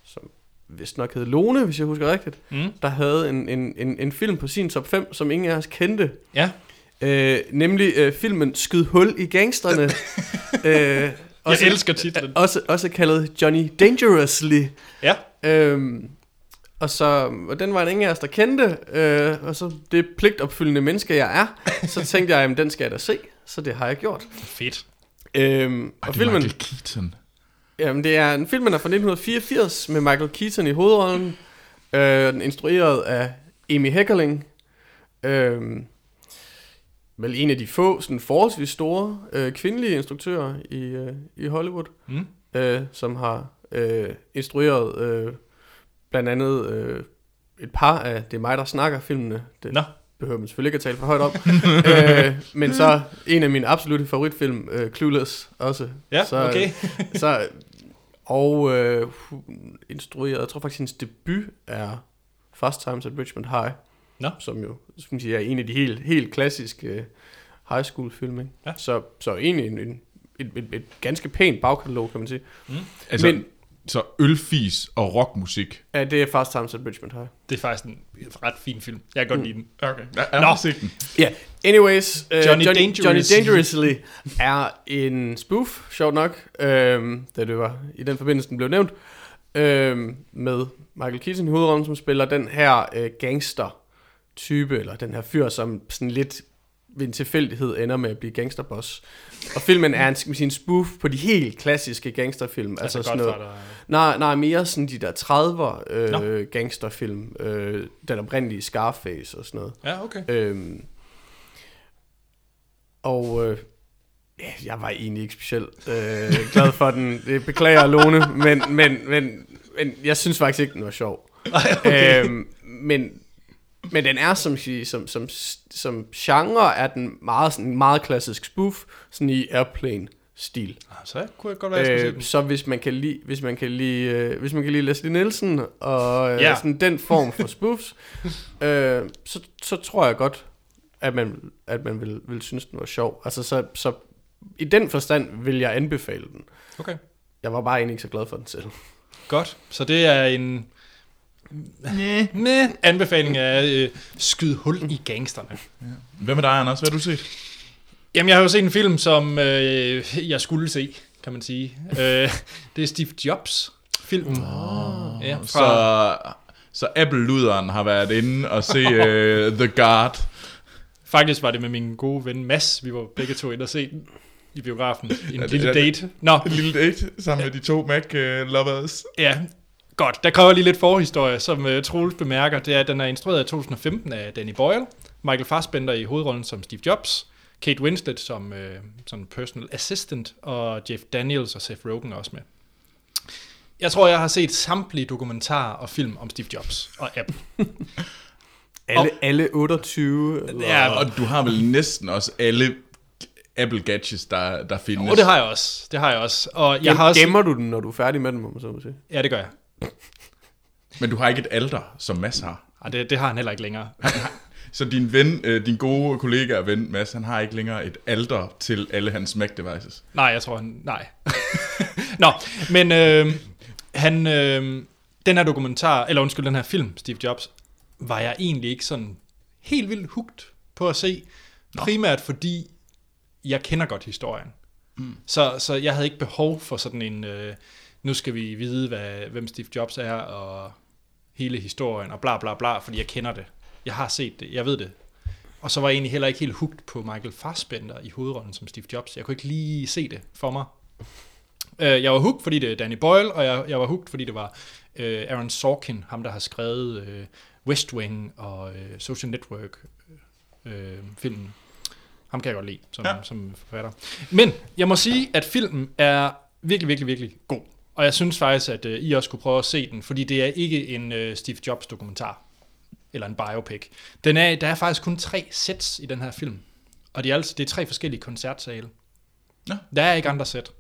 som vist nok hed Lone, hvis jeg husker rigtigt, Mm. der havde en, en, en, en film på sin top 5, som ingen af os kendte. Ja, Øh, nemlig øh, filmen Skyd hul i gangsterne. øh, jeg elsker titlen. Også, også kaldet Johnny Dangerously. Ja, Øhm, og så, og den var en ingen af os, der kendte, øh, og så det pligtopfyldende menneske, jeg er, så tænkte jeg, at den skal jeg da se, så det har jeg gjort. fedt. Øhm, Og, og det er filmen, Michael Keaton. jamen det er, en filmen er fra 1984 med Michael Keaton i hovedrollen, øh, den er instrueret af Amy Heckerling, øh, vel en af de få sådan forholdsvis store øh, kvindelige instruktører i, øh, i Hollywood. Mm. øh, som har øh, instrueret øh, blandt andet øh, et par af Det er mig, der snakker filmene. Det Nå, behøver man selvfølgelig ikke at tale for højt om. øh, men så en af mine absolutte favoritfilm, øh, Clueless også. ja, så, okay. så, og øh, instrueret, jeg tror faktisk, hendes debut er Fast Times at Richmond High. Nå. Som jo, synes jeg, er en af de helt, helt klassiske øh, high school film. Ikke? Ja. Så, så egentlig en, en, et, et, et ganske pænt bagkatalog, kan man sige. Altså, Men- Men, så ølfis og rockmusik. Ja, det er Fast Times at Richmond High. Det er faktisk en ret fin film. Jeg kan godt lide den. Okay. Jeg Nå. den. Ja, yeah. anyways, uh, Johnny Johnny, Dangerously. Johnny Dangerously er en spoof, sjovt nok, øhm, da det var i den forbindelse, den blev nævnt, øhm, med Michael Keaton i hovedrollen, som spiller den her øh, gangster-type, eller den her fyr, som sådan lidt ved en tilfældighed ender med at blive gangsterboss. Og filmen er en, en spoof på de helt klassiske gangsterfilm. Altså, sådan noget. Nej, nej, mere sådan de der 30'er Nå. øh, gangsterfilm. Øh, den oprindelige Scarface og sådan noget. Ja, okay. Øhm, og øh, ja, jeg var egentlig ikke specielt øh, glad for den. Det beklager Lone, men, men, men, men jeg synes faktisk ikke, den var sjov. Ej, okay. Øhm, men Men den er som, som, som, som genre, er den meget, sådan, meget klassisk spoof, sådan i Airplane-stil. Ah, Så kunne jeg godt være, jeg Øh, så hvis man kan lide, hvis man kan lide, øh, hvis man kan lide Leslie Nielsen og øh, Ja. sådan den form for spoofs, øh, så, så tror jeg godt, at man, at man vil, vil synes, den var sjov. Altså, så, så i den forstand vil jeg anbefale den. Okay. Jeg var bare egentlig ikke så glad for den selv. Godt. Så det er en med anbefaling af øh, skyd hul i gangsterne. Hvad med dig, Anders? Hvad har du set? Jamen, jeg har jo set en film, som øh, jeg skulle se, kan man sige. Øh, det er Steve Jobs filmen. Oh, ja, fra, Så, så Apple-luderen har været inde og se uh, The Guard. Faktisk var det med min gode ven Mads. Vi var begge to inde og se den i biografen. En det- lille er date. Nå, En lille date sammen med de to Mac-lovers. ja. Godt, der kræver lige lidt forhistorie, som uh, Troels bemærker. Det er, at den er instrueret i 2015 af Danny Boyle. Michael Fassbender i hovedrollen som Steve Jobs. Kate Winslet som uh, sådan personal assistant. Og Jeff Daniels og Seth Rogen også med. Jeg tror, jeg har set samtlige dokumentarer og film om Steve Jobs og Apple. Alle, alle 28. Eller, Ja, Og du har vel næsten også alle Apple gadgets, der, der findes. Og det har jeg også. Det har jeg også. Og jeg Gem, har også... Gemmer du den, når du er færdig med den, må man så må sige? Ja, det gør jeg. Men du har ikke et alter, som Mads har. Ej, det, det har han heller ikke længere. Så din ven, øh, din gode kollega og ven, Mads, han har ikke længere et alter til alle hans Mac-devices. Nej, jeg tror han... Nej. Nå, men øh, han... Øh, den her dokumentar, eller undskyld, den her film, Steve Jobs, var jeg egentlig ikke sådan helt vildt hugt på at se. Primært fordi, jeg kender godt historien. Mm. Så, så jeg havde ikke behov for sådan en... Øh, nu skal vi vide, hvad, hvem Steve Jobs er, og hele historien, og bla bla bla, fordi jeg kender det. Jeg har set det, jeg ved det. Og så var jeg egentlig heller ikke helt hugt på Michael Fassbender i hovedrollen som Steve Jobs. Jeg kunne ikke lige se det for mig. Øh, Jeg var hugt, fordi det er Danny Boyle, og jeg, jeg var hugt, fordi det var øh, Aaron Sorkin, ham der har skrevet øh, West Wing og øh, Social Network øh, filmen. Ham kan jeg godt lide som, ja. Ja. som forfatter. Men jeg må sige, at filmen er virkelig, virkelig, virkelig god. Og jeg synes faktisk, at øh, I også skulle prøve at se den, fordi det er ikke en øh, Steve Jobs dokumentar eller en biopic. Den er, der er faktisk kun tre sets i den her film. Og det er, altså, det er tre forskellige koncertsale. Nå. Der er ikke andre sæt.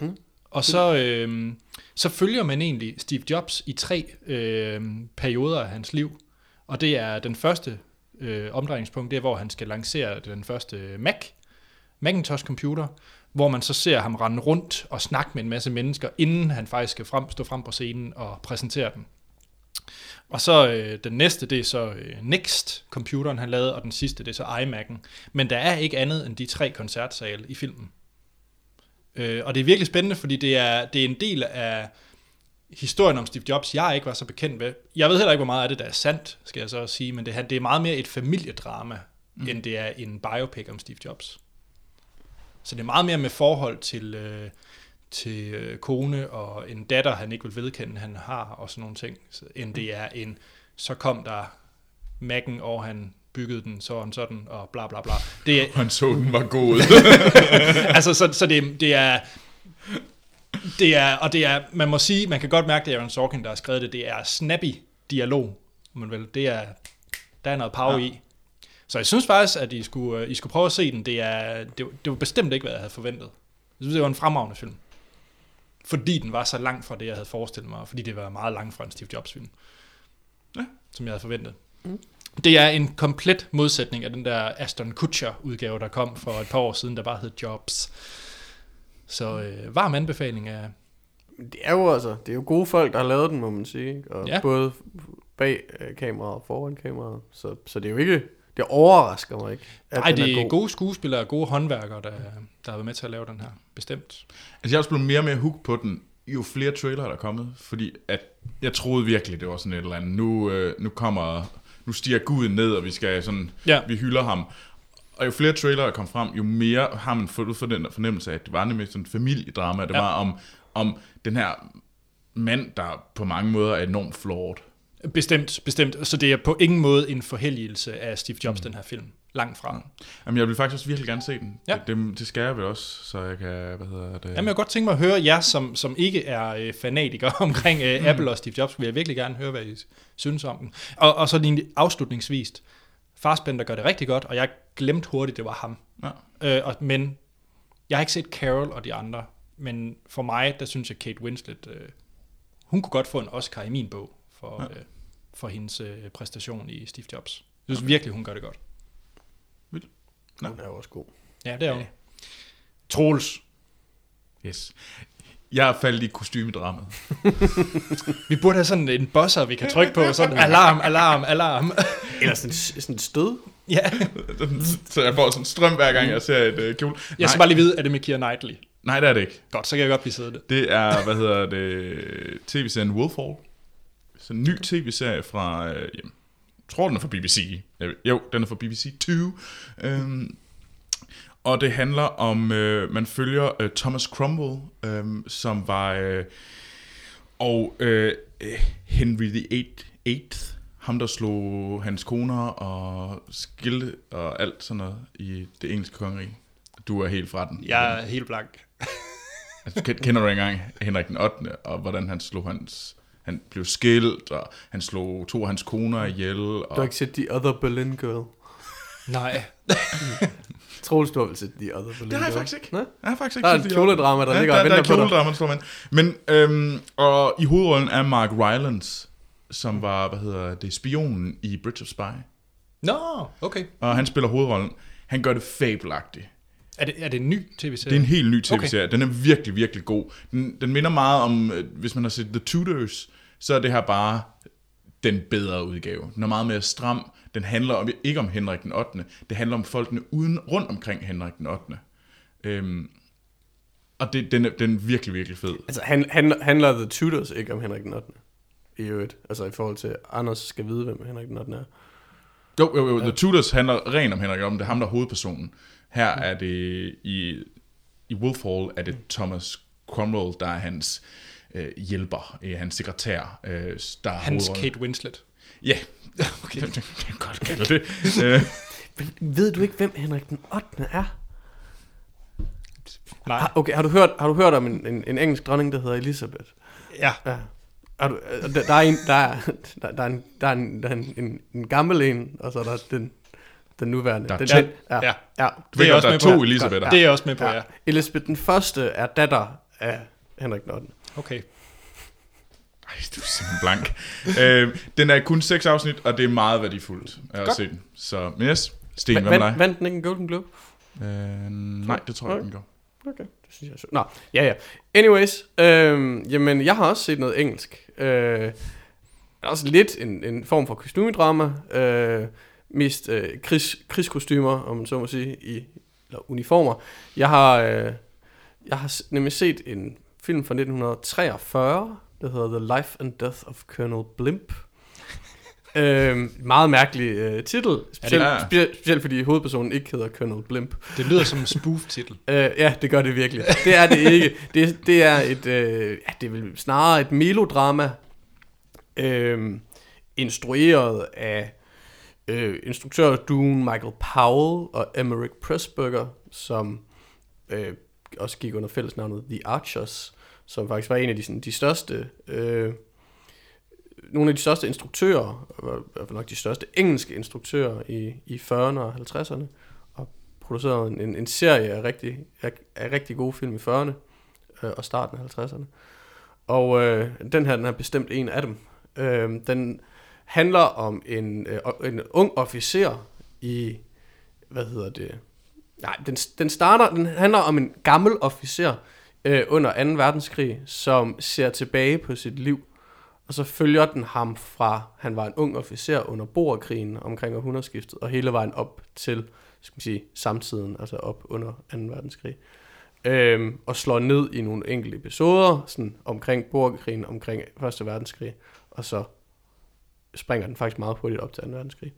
Mm. Og så, øh, så følger man egentlig Steve Jobs i tre øh, perioder af hans liv. Og det er den første øh, omdrejningspunkt, det er, hvor han skal lancere den første Mac, Macintosh computer, hvor man så ser ham rende rundt og snakke med en masse mennesker, inden han faktisk skal frem, stå frem på scenen og præsentere den. Og så øh, den næste, det er så øh, Next, computeren han lavede, og den sidste, det er så iMac'en. Men der er ikke andet end de tre koncertsale i filmen. Øh, og det er virkelig spændende, fordi det er, det er en del af historien om Steve Jobs, jeg ikke var så bekendt med. Jeg ved heller ikke, hvor meget af det, der er sandt, skal jeg så også sige, men det, det er meget mere et familiedrama, mm. end det er en biopic om Steve Jobs. Så det er meget mere med forhold til, øh, til øh, kone og en datter, han ikke vil vedkende, han har, og sådan nogle ting, så- end det er en, så kom der Mac'en, og han byggede den sådan sådan, og bla bla bla. Det er, Han så, den var god. altså, så, så det, det er... Det er, og det er, man må sige, man kan godt mærke, det er Aaron Sorkin, der har skrevet det, det er snappy dialog, men vel, det er, der er noget power. Ja. i. Så jeg synes faktisk, at I skulle, I skulle prøve at se den. Det, er, det, det var bestemt ikke, hvad jeg havde forventet. Jeg synes, det var en fremragende film. Fordi den var så langt fra det, jeg havde forestillet mig, og fordi det var meget langt fra en Steve Jobs film. Ja. Som jeg havde forventet. Mm. Det er en komplet modsætning af den der Aston Kutcher-udgave, der kom for et par år siden, der bare hed Jobs. Så øh, varm anbefaling af... Det er jo altså, det er jo gode folk, der har lavet den, må man sige. Og Ja. ja. både bag øh, kameraet og foran kameraet. Så, så det er jo ikke, det overrasker mig ikke, at Nej, det er, god. gode skuespillere og gode håndværkere, der, der har været med til at lave den her. Bestemt. Altså, jeg er også blevet mere og mere hooked på den, jo flere trailere der er kommet, fordi at jeg troede virkelig, det var sådan et eller andet. Nu, øh, nu kommer, nu stiger Gud ned, og vi skal sådan, Ja. vi hylder ham. Og jo flere trailere der kom frem, jo mere har man fået for den fornemmelse af, at det var nemlig sådan en familiedrama. Det Ja. ja. var om, om den her mand, der på mange måder er enormt flawed. Bestemt, bestemt. Så det er på ingen måde en forhelligelse af Steve Jobs, mm. den her film. langt fra. Jamen, jeg vil faktisk også virkelig gerne se den. Ja. Det, det, det skal jeg vel også, så jeg kan, hvad hedder det? Jamen, jeg kunne godt tænke mig at høre jer, som, som ikke er øh, fanatikere omkring øh, Apple og Steve Jobs, vil jeg virkelig gerne høre, hvad I synes om den. Og, og så lige afslutningsvis. Farsbender gør det rigtig godt, og jeg glemte hurtigt, det var ham. Ja. Øh, og, men jeg har ikke set Carol og de andre, men for mig, der synes jeg, Kate Winslet, øh, hun kunne godt få en Oscar i min bog for, Ja. ja. øh, for hendes øh, præstation i Steve Jobs. Jeg synes virkelig, hun gør det godt. Nå. Den er jo også god. Ja, det er hun. Troels, Yes. Jeg er faldet i kostymedramaet. vi burde have sådan en buzzer, vi kan trykke på, sådan alarm, alarm, alarm. Eller sådan, sådan et stød. ja, så jeg får sådan en strøm hver gang, jeg ser et uh, kjole. jeg skal bare lige vide, er det med Keira Knightley? Nej, det er det ikke. Godt, så kan jeg godt blive siddende. Det er, hvad hedder det, tv-serien Wolfhall. Så en ny tv-serie fra, øh, jamen, jeg tror den er fra BBC. Jo, den er fra BBC 2. Øhm, og det handler om, øh, man følger øh, Thomas Cromwell, øh, som var, øh, og øh, Henry the 8th, ham der slog hans koner og skilte og alt sådan noget i det engelske kongerige. Du er helt fra den. Jeg er helt blank. Altså, ken- kender du engang Henrik den 8., og hvordan han slog hans... Han blev skilt, og han slog to af hans koner ihjel. Du har Og, ikke set The Other Berlin Girl. Nej. Troels, du har vel set The Other Berlin Girl? det har jeg faktisk ikke. Nej? Jeg har faktisk ikke Der er et kjoledrama, der ja, ligger der, og der venter er på dig. kjoledrama, der står man. Men, øhm, og i hovedrollen er Mark Rylance, som var, hvad hedder det, spionen i Bridge of Spy. Nå, okay. Og han spiller hovedrollen. Han gør det fabelagtigt. Er det, er det en ny tv-serie? Det er en helt ny tv-serie. Den er virkelig, virkelig god. Den, den minder meget om, øh, hvis man har set The Tudors, så er det her bare den bedre udgave. Den er meget mere stram. Den handler om, ikke om Henrik den 8. Det handler om folkene uden, rundt omkring Henrik den 8. Øhm, og det, den, er, den er virkelig, virkelig fed. Altså, han, han, handler The Tudors ikke om Henrik den 8. I øvrigt. Altså i forhold til, Anders skal vide, hvem Henrik den 8. er. Jo, jo, jo. The Tudors handler rent om Henrik om. Det er ham, der er hovedpersonen. Her er det i, i Wolfhall er det Thomas Cromwell, der er hans øh, hjælper, øh, hans sekretær, øh, der er Hans hovedrollen. Kate Winslet. Ja, okay. det, kan godt kalde det. Øh, Men ved du ikke, hvem Henrik den 8. er? Nej. Har, okay, har du hørt, har du hørt om en, en, en engelsk dronning, der hedder Elizabeth? Ja. Ja. Har du, øh, der, der er en, der er, der, der er en, der er en, der er en, en, en gammel en, og så er der den, den nuværende. Der er den, ja, Ja. ja. ja. du ved er godt, også der er med to på. Elisabether. Det er jeg også med på, ja. ja. Elizabeth den første er datter af Henrik den 8. Okay. Ej, du er simpelthen blank. øh, den er kun seks afsnit, og det er meget værdifuldt at Godt. se den. Så, men yes, Sten, hvad med dig? vandt den ikke en Golden Globe? Øh, nej, det tror jeg ikke, den gør. Okay, det synes jeg er sjovt. Nå, ja ja. Anyways, øhm, jamen jeg har også set noget engelsk. Øh, også lidt en, en form for kostymedrama. Øh, mest øh, krigs, krigskostymer, om man så må sige, i eller uniformer. Jeg har, øh, jeg har nemlig set en film fra 1943, der hedder The Life and Death of Colonel Blimp. øh, meget mærkelig øh, titel, specielt, Ja. specielt, specielt fordi hovedpersonen ikke hedder Colonel Blimp. Det lyder som en spoof-titel. Øh, ja, det gør det virkelig. Det er det ikke. Det, det er et, øh, ja, det er vel snarere et melodrama, øh, instrueret af øh, instruktør Dune Michael Powell og Emmerich Pressburger, som øh, også gik under fællesnavnet The Archers, som faktisk var en af de, sådan, de største, øh, nogle af de største instruktører, og i hvert fald nok de største engelske instruktører i, i 40'erne og 50'erne, og produceret en, en, en serie af rigtig, af, af rigtig gode film i 40'erne øh, og starten af 50'erne. Og øh, den her, den er bestemt en af dem. Øh, den handler om en, øh, en ung officer i, hvad hedder det, nej, den, den starter, den handler om en gammel officer øh, under 2. verdenskrig, som ser tilbage på sit liv, og så følger den ham fra, han var en ung officer under borgerkrigen omkring århundredeskiftet, og hele vejen op til, skal man sige, samtiden, altså op under 2. verdenskrig. Øhm, og slår ned i nogle enkelte episoder, sådan omkring borgerkrigen, omkring 1. verdenskrig, og så springer den faktisk meget hurtigt op til 2. verdenskrig.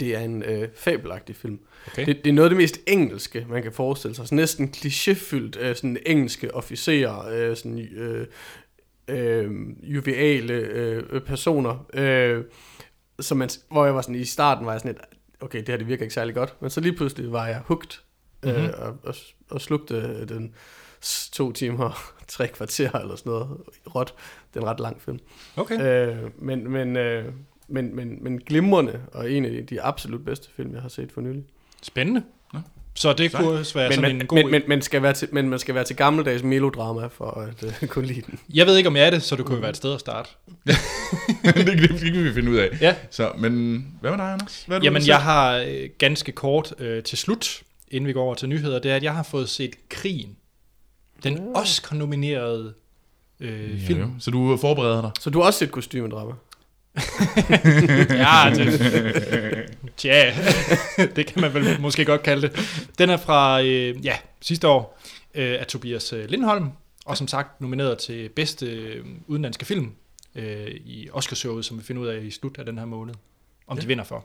Det er en øh, fabelagtig film. Okay. Det, det er noget af det mest engelske, man kan forestille sig. Så næsten klichéfyldt øh, sådan engelske officerer, øh, sådan øh, øh, joviale øh, personer, øh, som man, hvor jeg var sådan i starten var jeg sådan lidt, okay, det her det virker ikke særlig godt. Men så lige pludselig var jeg mm-hmm. øh, og, og, og slugte den to timer, tre kvarter eller sådan noget, råt. Det er en ret lang film. Okay. Øh, men, men, øh, men, men, men glimrende, og en af de absolut bedste film, jeg har set for nylig. Spændende. Nå. Så det kunne også være Men, sådan men, en god... men, men, men, skal være til, men man skal være til gammeldags melodrama for at uh, kunne lide den. Jeg ved ikke, om jeg er det, så det kunne jo være et sted at starte. det, det, det kan vi finde ud af. Ja. Så, men hvad med dig, Anders? Hvad er det, Jamen, du jeg har øh, ganske kort øh, til slut, inden vi går over til nyheder, det er, at jeg har fået set Krigen. Den Ja. Oscar-nominerede øh, Ja, film. jo. Så du forbereder dig? Så du har også set kostymedrama? Ja, det, tja, det kan man vel måske godt kalde det. Den er fra øh, ja, sidste år øh, af Tobias øh, Lindholm, og som sagt nomineret til bedste øh, udenlandske film øh, i Oscarshowet, som vi finder ud af i slut af den her måned, om ja. de vinder for.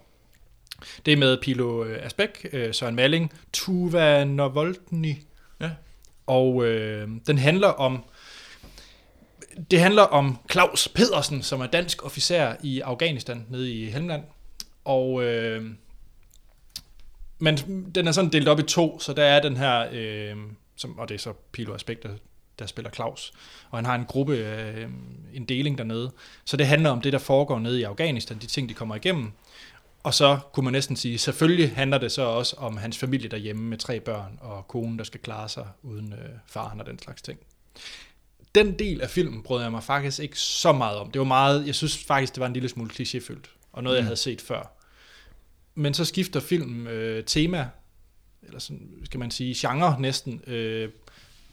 Det er med Pilo øh, Asbæk, øh, Søren Malling, Tuva Novoltny, Ja og øh, den handler om det handler om Claus Pedersen, som er dansk officer i Afghanistan, nede i Helmland. Og øh, men den er sådan delt op i to, så der er den her, øh, som, og det er så Pilo Aspekter, der spiller Claus. Og han har en gruppe, øh, en deling dernede. Så det handler om det, der foregår nede i Afghanistan, de ting, de kommer igennem. Og så kunne man næsten sige, selvfølgelig handler det så også om hans familie derhjemme med tre børn og konen, der skal klare sig uden øh, faren og den slags ting den del af filmen brød jeg mig faktisk ikke så meget om. Det var meget, jeg synes faktisk, det var en lille smule klichéfyldt, og noget, mm. jeg havde set før. Men så skifter filmen øh, tema, eller sådan, skal man sige, genre næsten, øh,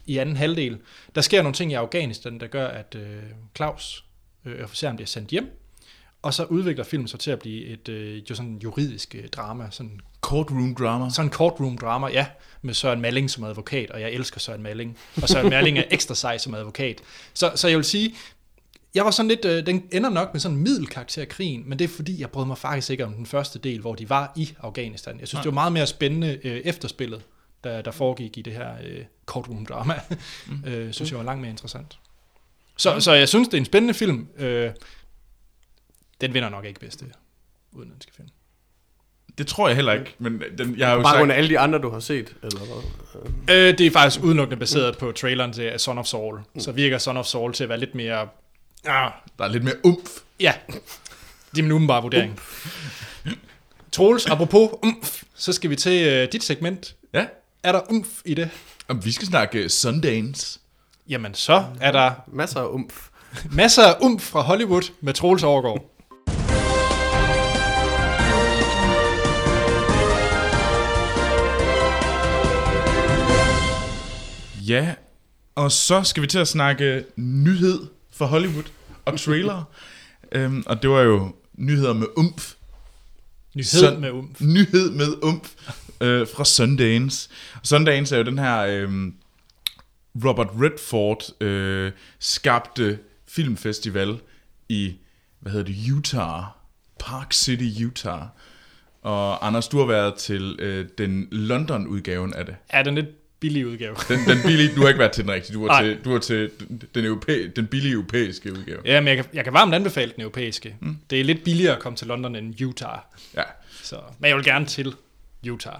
i anden halvdel. Der sker nogle ting i Afghanistan, der gør, at øh, Claus, øh, officeren, bliver sendt hjem, og så udvikler filmen sig til at blive et øh, jo sådan juridisk øh, drama, sådan Courtroom drama. sådan courtroom drama, ja, med Søren Malling som advokat, og jeg elsker Søren Malling. Og Søren Malling er ekstra sej som advokat. Så, så jeg vil sige, jeg var sådan lidt, øh, den ender nok med sådan en middelkarakter af krigen, men det er fordi, jeg brød mig faktisk ikke om den første del, hvor de var i Afghanistan. Jeg synes, Nej. det var meget mere spændende øh, efterspillet, der, der foregik i det her øh, courtroom drama. Mm. øh, synes jeg var langt mere interessant. Så, så jeg synes, det er en spændende film. Øh, den vinder nok ikke bedste udenlandske film. Det tror jeg heller ikke, men den, jeg har jo Bare sagt... under alle de andre, du har set, eller hvad? Øh, det er faktisk udelukkende baseret på traileren til Son of Saul. Så virker Son of Saul til at være lidt mere... Ah, Der er lidt mere umf. ja, det er min umiddelbare vurdering. Troels, apropos umf, så skal vi til øh, dit segment. Ja. Er der umf i det? Og vi skal snakke Sundance. Jamen, så er der Masser af umf. masser af umf fra Hollywood med Troels Overgaard. Ja, og så skal vi til at snakke nyhed for Hollywood og trailer. øhm, og det var jo nyheder med umf. Nyhed Så- med umf. Nyhed med umf øh, fra Sundance. Sundance er jo den her øh, Robert Redford øh, skabte filmfestival i, hvad hedder det, Utah. Park City, Utah. Og Anders, du har været til øh, den London-udgaven af det. Er den lidt billig udgave? Den, den billige, du har ikke været til den rigtige, du var til, du var til den, europæ, den billige europæiske udgave. Ja, men jeg kan, jeg kan varmt anbefale den europæiske. Mm. Det er lidt billigere at komme til London end Utah. Ja. Så, men jeg vil gerne til Utah.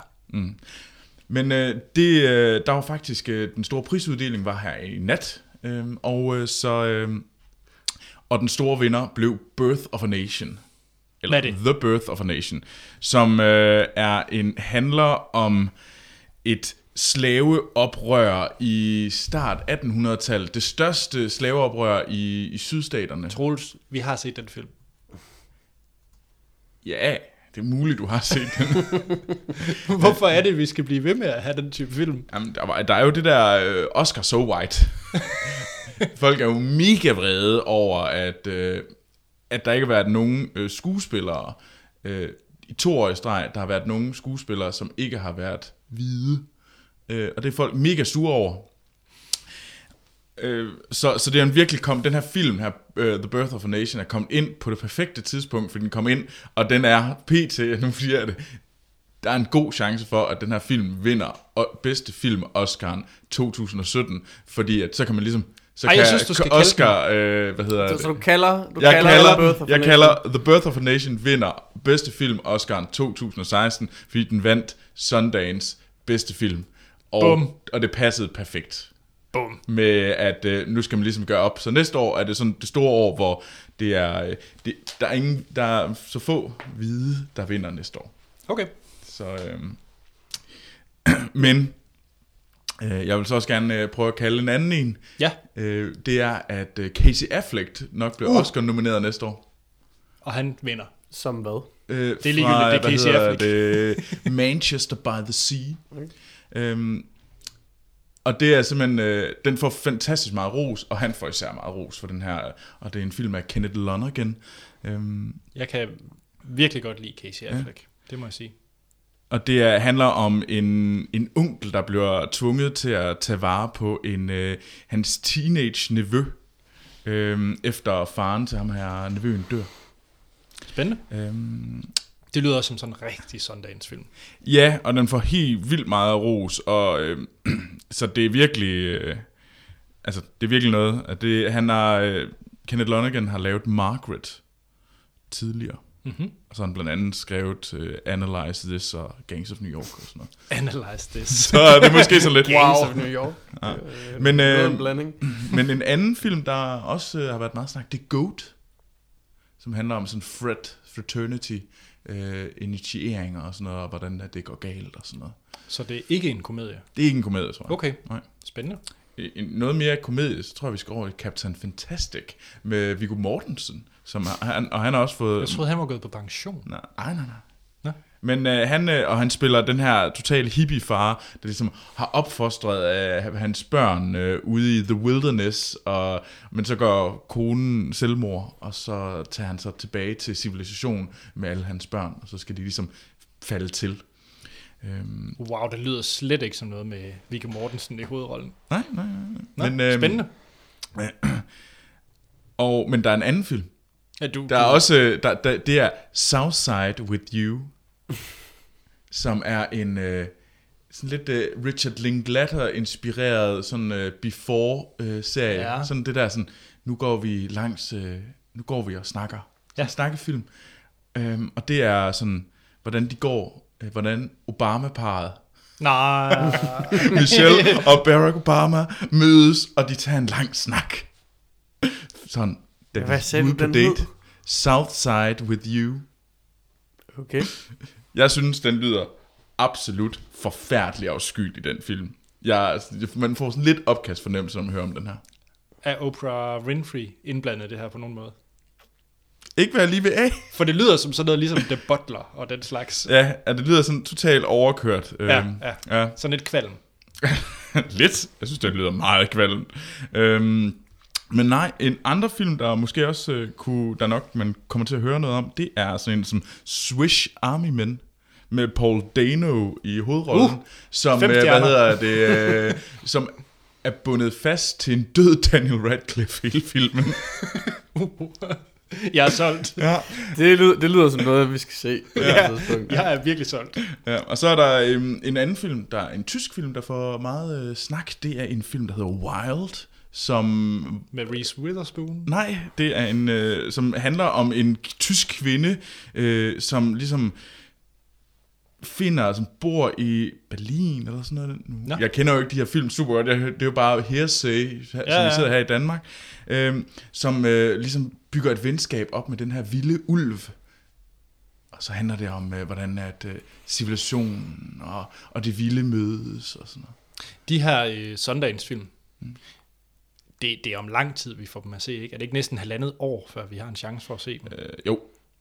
Men øh, det, øh, der var faktisk, øh, den store prisuddeling var her i nat, øh, og øh, så, øh, og den store vinder blev Birth of a Nation. Eller Hvad er det? The Birth of a Nation, som øh, er en handler om et slaveoprør i start 1800-tallet. Det største slaveoprør i, i sydstaterne. Troels, vi har set den film. Ja, det er muligt, du har set den. Hvorfor er det, vi skal blive ved med at have den type film? Jamen, der, var, der er jo det der øh, Oscar So White. Folk er jo mega vrede over, at, øh, at der ikke har været nogen øh, skuespillere øh, i to år i streg, der har været nogen skuespillere, som ikke har været hvide. Øh, og det er folk mega sure over. Øh, så, så det er en virkelig kom, den her film her, uh, The Birth of a Nation, er kommet ind på det perfekte tidspunkt, fordi den kom ind, og den er pt, nu siger jeg det, der er en god chance for, at den her film vinder og bedste film Oscar'en 2017, fordi at så kan man ligesom så Ej, kan jeg synes, du skal Oscar, øh, hvad hedder Så, det? så du kalder, du jeg kalder, kalder, Birth of jeg kalder The Birth of a Nation vinder bedste film Oscar'en 2016, fordi den vandt Sundance bedste film. Og, Bum. og det passede perfekt Bum. med, at øh, nu skal man ligesom gøre op. Så næste år er det sådan det store år, hvor det er, øh, det, der, er ingen, der er så få hvide, der vinder næste år. Okay. Så, øh, men øh, jeg vil så også gerne øh, prøve at kalde en anden en. Ja, Øh, det er, at øh, Casey Affleck nok bliver Uh. Oscar nomineret næste år. og han vinder. Som hvad? Øh, Det er ligegyldigt, det er Casey Affleck. Det, Manchester by the Sea. Okay. Øhm, og det er simpelthen, øh, den får fantastisk meget ros, og han får især meget ros for den her, og det er en film af Kenneth Lonergan. Øhm, Jeg kan virkelig godt lide Casey Affleck. Ja. Det må jeg sige. og det er, handler om en, en onkel, der bliver tvunget til at tage vare på en øh, hans teenage nevø, øh, efter faren til ham her nevøen dør. Spændende. Øhm, Det lyder som sådan en rigtig Sundance-film. Ja, og den får helt vildt meget ros, og øh, så det er virkelig, øh, altså det er virkelig noget. At det, han har, øh, Kenneth Lonergan har lavet Margaret tidligere, Mm-hmm. og så har han blandt andet skrevet øh, Analyze This og Gangs of New York og sådan noget. Analyze this. Så det er måske sådan lidt Gangs of New York. Ja. Øh, Men, øh, en blanding. Men en anden film, der også øh, har været meget snak, det er Goat, som handler om sådan frat, fraternity, øh, initieringer og sådan noget, og hvordan at det går galt og sådan noget. Så det er ikke en komedie. Det er ikke en komedie, tror jeg. Okay, Nej. spændende. En, noget mere komedie, så tror jeg, vi skal over i Captain Fantastic med Viggo Mortensen. Som han, og han har også fået... Jeg troede, han var gået på pension. Nej, nej, nej. Men øh, han, øh, og han spiller den her totale hippie-far, der ligesom har opfostret øh, hans børn øh, ude i the wilderness, og, men så går konen selvmord, og så tager han så tilbage til civilisation med alle hans børn, og så skal de ligesom falde til. Øhm, Wow, det lyder slet ikke som noget med Viggo Mortensen i hovedrollen. nej, nej, nej. Nå, men, øhm, spændende. Og, men der er en anden film, Ja, du, Der er du, også, øh, der, der, det er Southside with You, som er en øh, sådan lidt øh, Richard Linklater inspireret sådan øh, before-serie. Ja. Sådan det der sådan, nu går vi langs, øh, nu går vi og snakker. Ja. Snakkefilm. Øhm, og det er sådan, hvordan de går, øh, hvordan Obama-paret, Nej. Michelle og Barack Obama mødes, og de tager en lang snak. Sådan, da Hvad de sagde du, den date. hed? Southside with you. Okay. Jeg synes, den lyder absolut forfærdelig i den film. Jeg, man får sådan lidt opkast fornemmelse, når man hører om den her. er Oprah Winfrey indblandet i det her på nogen måde? Ikke hvad jeg lige vil af. For det lyder som sådan noget ligesom The Butler og den slags. Ja, at det lyder sådan totalt overkørt. Ja, Øhm, ja. ja. Sådan et kvalm. lidt. Jeg synes, det lyder meget kvalm. Øhm, men nej, en andre film, der måske også øh, kunne, der nok man kommer til at høre noget om, det er sådan en som Swiss Army Men med Paul Dano i hovedrollen, Uh, som, øh, hvad hedder det, øh, som er bundet fast til en død Daniel Radcliffe hele filmen. Jeg er solgt. ja. Det lyder, det lyder som noget, vi skal se på et Ja, tidspunkt. jeg er virkelig solgt. ja. Og så er der øhm, en anden film, der er en tysk film, der får meget øh, snak. Det er en film, der hedder Wild, som Med Reese Witherspoon. Nej, det er en, øh, som handler om en tysk kvinde, øh, som ligesom finder, som bor i Berlin eller sådan noget. Nu. Nå. Jeg kender jo ikke de her film super godt, jeg, det er jo bare hearsay, som ja, ja. vi sidder her i Danmark, øh, som øh, ligesom bygger et venskab op med den her vilde ulv. Og så handler det om, øh, hvordan at øh, civilisationen og, og det vilde mødes og sådan noget. De her øh, Sundance-film, det, det er om lang tid, vi får dem at se, ikke? Er det ikke næsten halvandet år, før vi har en chance for at se dem? Øh, jo,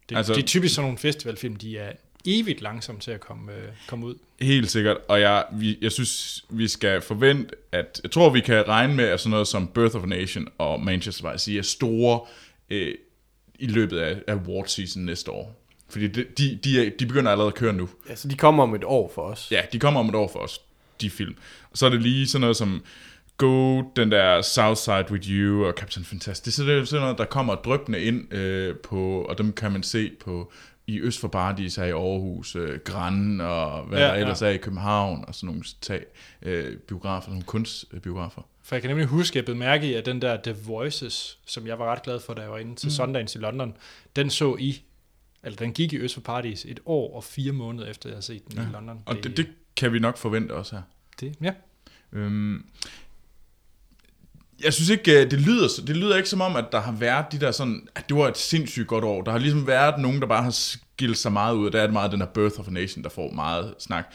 Det, altså, det er typisk sådan nogle festivalfilm, de er evigt langsomme til at komme, øh, komme ud. Helt sikkert, og jeg, vi, jeg synes, vi skal forvente, at jeg tror, vi kan regne med, at sådan noget som Birth of a Nation og Manchester by Sea er store øh, i løbet af, af award season næste år. Fordi de, de, de, er, de begynder allerede at køre nu. Ja, så de kommer om et år for os. Ja, de kommer om et år for os, de film. Og så er det lige sådan noget som Go, den der Southside with You og Captain Fantastic. Det er sådan- det er sådan noget, der kommer drøbende ind øh, på, og dem kan man se på, i Øst for Paradis er i Aarhus, øh, Gran og hvad Ja, der ellers ja. er i København, og sådan nogle tag, øh, biografer, nogle kunstbiografer. For jeg kan nemlig huske, at jeg blev mærke i, at den der The Voices, som jeg var ret glad for, da jeg var inde til mm. Sundance i London, den så i, eller den gik i Øst for Paradis et år og fire måneder efter, jeg havde set den ja. i London. Og det, det kan vi nok forvente også her. det, ja. Øhm, jeg synes ikke, øh, det lyder, det lyder ikke som om, at der har været de der sådan, at det var et sindssygt godt år. Der har ligesom været nogen, der bare har skilt sig meget ud, og der er det meget den her Birth of a Nation, der får meget snak.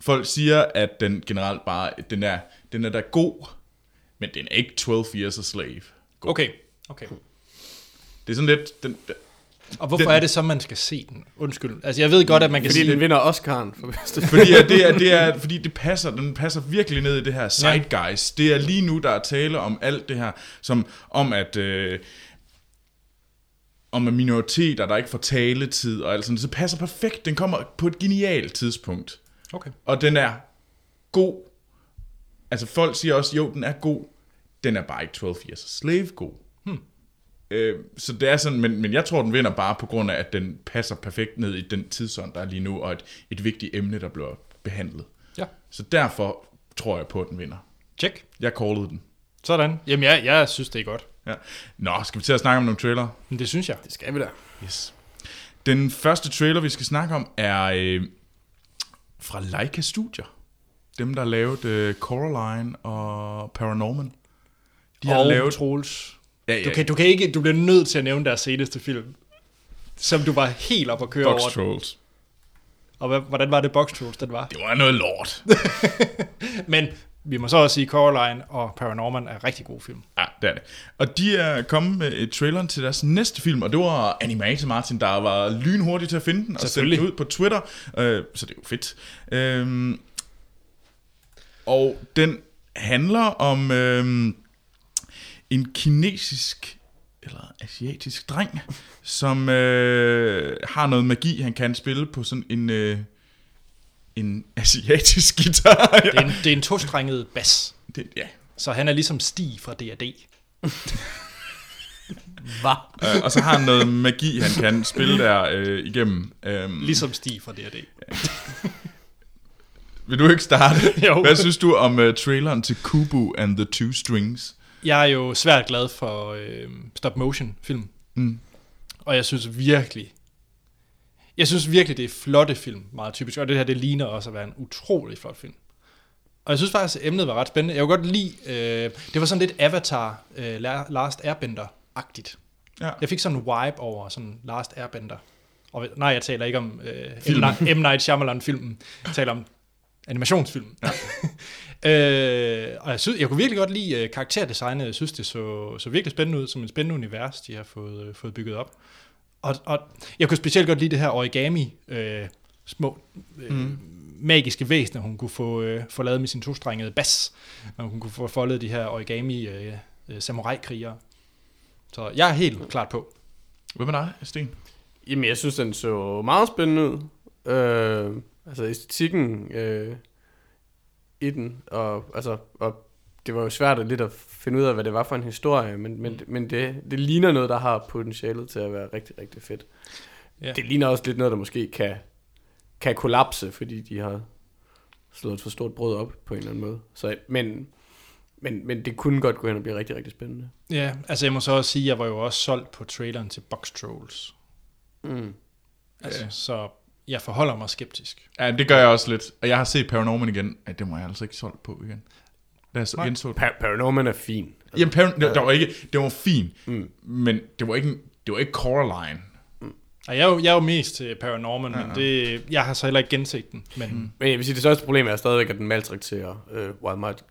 Folk siger, at den generelt bare, den er, den er da god, men den er ikke 12 Years a Slave. God. Okay, okay. Det er sådan lidt, den, Og hvorfor Den- er det så, man skal se den? Undskyld. Altså, jeg ved godt, at man kan Fordi sige... den vinder Oscar'en for bedste. Fordi at det er, det er, fordi det passer, den passer virkelig ned i det her zeitgeist. Det er lige nu, der er tale om alt det her, som om at, øh, om at minoriteter, der ikke får taletid og alt sådan, så passer perfekt. Den kommer på et genialt tidspunkt. Okay. Og den er god. Altså folk siger også, jo, den er god. Den er bare ikke 12 Years a Slave god. Øh, så det er sådan, men, men jeg tror, den vinder bare på grund af, at den passer perfekt ned i den tidsånd, der er lige nu, og et, et vigtigt emne, der bliver behandlet. Ja. Så derfor tror jeg på, at den vinder. Check. Jeg callede den. Sådan. Jamen, jeg, jeg synes, det er godt. Ja. Nå, skal vi til at snakke om nogle trailer? Men det synes jeg. Det skal vi da. Yes. Den første trailer, vi skal snakke om, er øh, fra Leica Studier. Dem, der har lavet øh, Coraline og Paranorman. De har og lavet... Troels. Ja, ja, Du, kan, du, kan ikke, du bliver nødt til at nævne deres seneste film, som du var helt op at køre Box over. Trolls. Og hvad, hvordan var det Box Trolls, den var? Det var noget lort. Men vi må så også sige, Coraline og Paranorman er rigtig gode film. ja, det er det. Og de er kommet med et traileren til deres næste film, og det var Animator Martin, der var lynhurtig til at finde den og sendte Selvfølgelig. den ud på Twitter. Øh, så det er jo fedt. Øhm, og den handler om øhm, en kinesisk eller asiatisk dreng, som øh, har noget magi, han kan spille på sådan en, øh, en asiatisk guitar. Det er en, det er en tostrenget bas, det, ja. så han er ligesom Stig fra D&D. Hvad? Øh, og så har han noget magi, han kan spille der øh, igennem. Øhm, Ligesom Stig fra D&D. Vil du ikke starte? Jo. Hvad synes du om uh, traileren til Kubu and the Two Strings? Jeg er jo svært glad for øh, stop-motion film. Mm. Og jeg synes virkelig, jeg synes virkelig, det er flotte film, meget typisk. Og det her, det ligner også at være en utrolig flot film. Og jeg synes faktisk, at emnet var ret spændende. Jeg kunne godt lide, øh, det var sådan lidt Avatar, øh, La- Last Airbender-agtigt. Ja. Jeg fik sådan en vibe over sådan Last Airbender. Og nej, jeg taler ikke om øh, M. Night- M. Night Shyamalan-filmen. Jeg taler om animationsfilmen. Ja. øh, og jeg, synes, jeg kunne virkelig godt lide øh, karakterdesignet. Jeg synes, det så, så virkelig spændende ud, som et spændende univers, de har fået, øh, fået bygget op. Og, og jeg kunne specielt godt lide det her origami, øh, små øh, mm. magiske væsener, hun kunne få, øh, få lavet med sin tostrengede bas, og hun kunne få foldet de her origami øh, øh, samurai-krigere. Så jeg er helt klart på. Hvad med dig, Sten? Jamen, jeg synes, den så meget spændende ud. Øh, altså, æstetikken øh, i den, og, altså, og det var jo svært at lidt at finde ud af, hvad det var for en historie, men, men, men det, det ligner noget, der har potentialet til at være rigtig, rigtig fedt. Ja. Ja. Det ligner også lidt noget, der måske kan, kan kollapse, fordi de har slået et for stort brød op på en eller anden måde. Så, men, men, men det kunne godt gå hen og blive rigtig, rigtig spændende. Ja, altså jeg må så også sige, at jeg var jo også solgt på traileren til Box Trolls. Mm. Altså, Ja. Så jeg forholder mig skeptisk. Ja, det gør jeg også lidt. Og jeg har set Paranorman igen. Ja, det må jeg altså ikke solgt på igen. Da jeg så det. Pa- Paranorman er fin. Jamen, Par- det, var ikke, det var fint, Mm. men det var ikke, det var ikke Coraline. Og jeg er jo, jeg er jo mest til Paranorman, ja, men det, jeg har så heller ikke genset den. Men mm. Men jeg vil sige, det største problem er stadigvæk, at den maltrakterer uh, Wild Might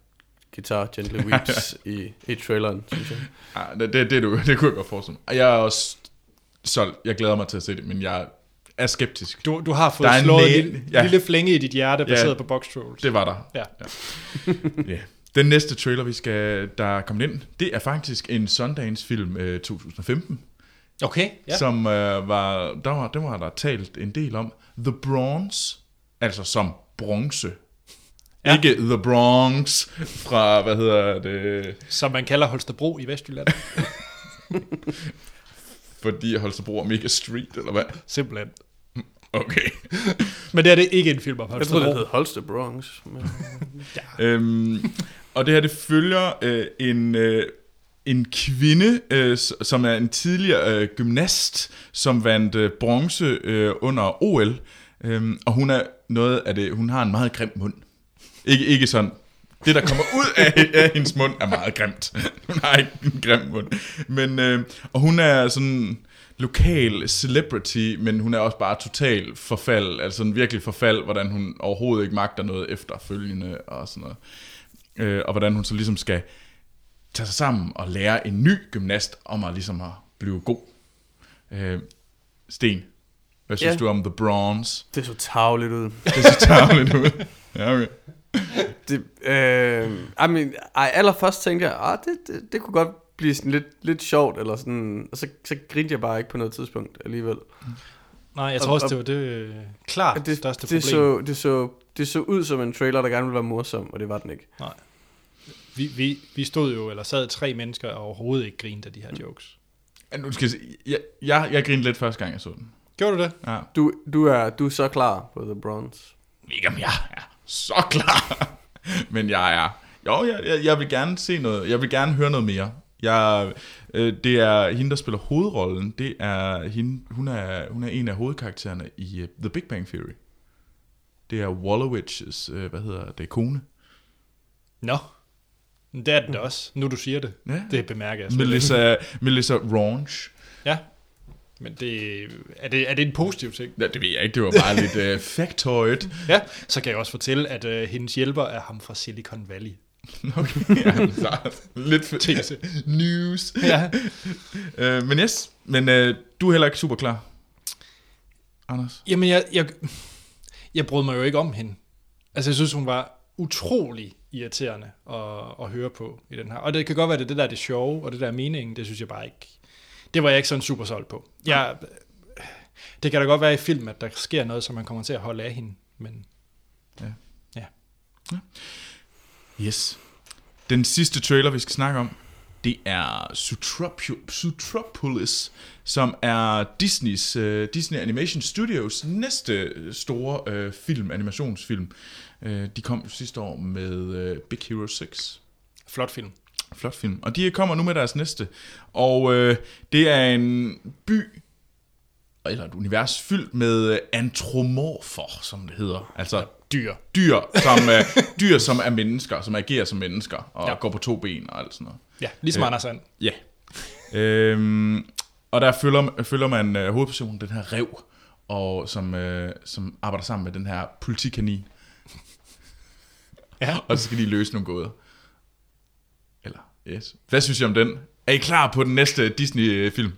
Guitar Gently Weeps i, i traileren, synes jeg. Ja, det, det, det, du, det kunne jeg godt forestille mig. Og Jeg er også solgt. Jeg glæder mig til at se det, men jeg er skeptisk. du, du har fået Der er en slået læge- en lille, ja. lille flænge i dit hjerte, Ja. baseret på Box Trolls. Det var der. Ja. ja. Den næste trailer, vi skal, der er kommet ind, det er faktisk en Sundance-film øh, 2015, Okay, ja. ja. som øh, var, der var, der var der talt en del om. The Bronze, altså som bronze. Ja. Ja. Ikke The Bronx fra, hvad hedder det, Som man kalder Holstebro i Vestjylland. fordi Holstebro er mega street, eller hvad? Simpelthen. Okay. Men det er det ikke en film om Jeg troede, det Holstebro. hed Holster Bronx. Men... øhm, og det her, det følger øh, en, øh, en kvinde, øh, som er en tidligere øh, gymnast, som vandt øh, bronze øh, under OL. Øhm, og hun er noget af det, hun har en meget grim mund. Ikke, ikke sådan, det der kommer ud af, af hendes mund er meget grimt. Hun har ikke en grim mund. Men, øh, og hun er sådan lokal celebrity, men hun er også bare total forfald, altså en virkelig forfald, hvordan hun overhovedet ikke magter noget efterfølgende og sådan noget. Øh, og hvordan hun så ligesom skal tage sig sammen og lære en ny gymnast om at ligesom at blive god. Øh, Sten, hvad synes Ja. du om The Bronze? Det så tavligt ud. Det ser tavligt ud. Ja, okay. Det, øh, I mean, ej, allerførst tænkte jeg, ah, det, det, det kunne godt blive sådan lidt, lidt sjovt, eller sådan, og så, så grinte jeg bare ikke på noget tidspunkt alligevel. Nej, jeg Og- tror også, og- det var det øh, klart det, største det, problem. så, det, så, det så ud som en trailer, der gerne ville være morsom, og det var den ikke. Vi, vi, vi stod jo, eller sad tre mennesker og overhovedet ikke grinte af de her jokes. Ja, Nu skal jeg, se. jeg, jeg, jeg grinede lidt første gang, jeg så den. Gjorde du det? Ja. Du, du, er, du er så klar på The Bronze. Om jeg er så klar. Men jeg er... Jo, jeg, jeg, jeg vil gerne se noget. Jeg vil gerne høre noget mere. Jeg, øh, det er hende, der spiller hovedrollen. Det er hende, hun, er, hun er en af hovedkaraktererne i uh, The Big Bang Theory. Det er Wallowich's, øh, hvad hedder det, kone. Nå. Men det er da også, nu du siger det. Ja. Det bemærker jeg. Melissa, Melissa Range. Ja. Men det, er, det, er det en positiv ting? Ja, det ved jeg ikke, det var bare lidt øh, factoid. Ja, så kan jeg også fortælle, at øh, hendes hjælper er ham fra Silicon Valley. Okay, ja, lidt for, Tese. news. Ja. Øh, men yes, men øh, du er heller ikke super klar, Anders. Jamen, jeg, jeg, jeg brød mig jo ikke om hende. Altså, jeg synes, hun var utrolig irriterende at, at høre på i den her. Og det kan godt være, det er det der er det sjove, og det der er meningen, det synes jeg bare ikke... Det var jeg ikke sådan super solgt på. Jeg, det kan da godt være i film, at der sker noget, så man kommer til at holde af hende, men Yes. Den sidste trailer, vi skal snakke om, det er Sutropolis, som er Disneys, uh, Disney Animation Studios næste store uh, film, animationsfilm. Uh, de kom sidste år med uh, Big Hero 6. flot film. Flot film. Og de kommer nu med deres næste. Og øh, det er en by, eller et univers fyldt med øh, antromorfer, som det hedder. Altså Dyr. dyr, som, øh, dyr, som er mennesker, som agerer som mennesker, og Ja. går på to ben og alt sådan noget. Ja, ligesom ja. Anders Sand. Ja. øhm, og der følger, følger man øh, hovedpersonen, den her rev, og som, øh, som arbejder sammen med den her politikanin. Ja. Og så skal de løse nogle gåder. Yes. Hvad synes I om den? Er I klar på den næste Disney-film?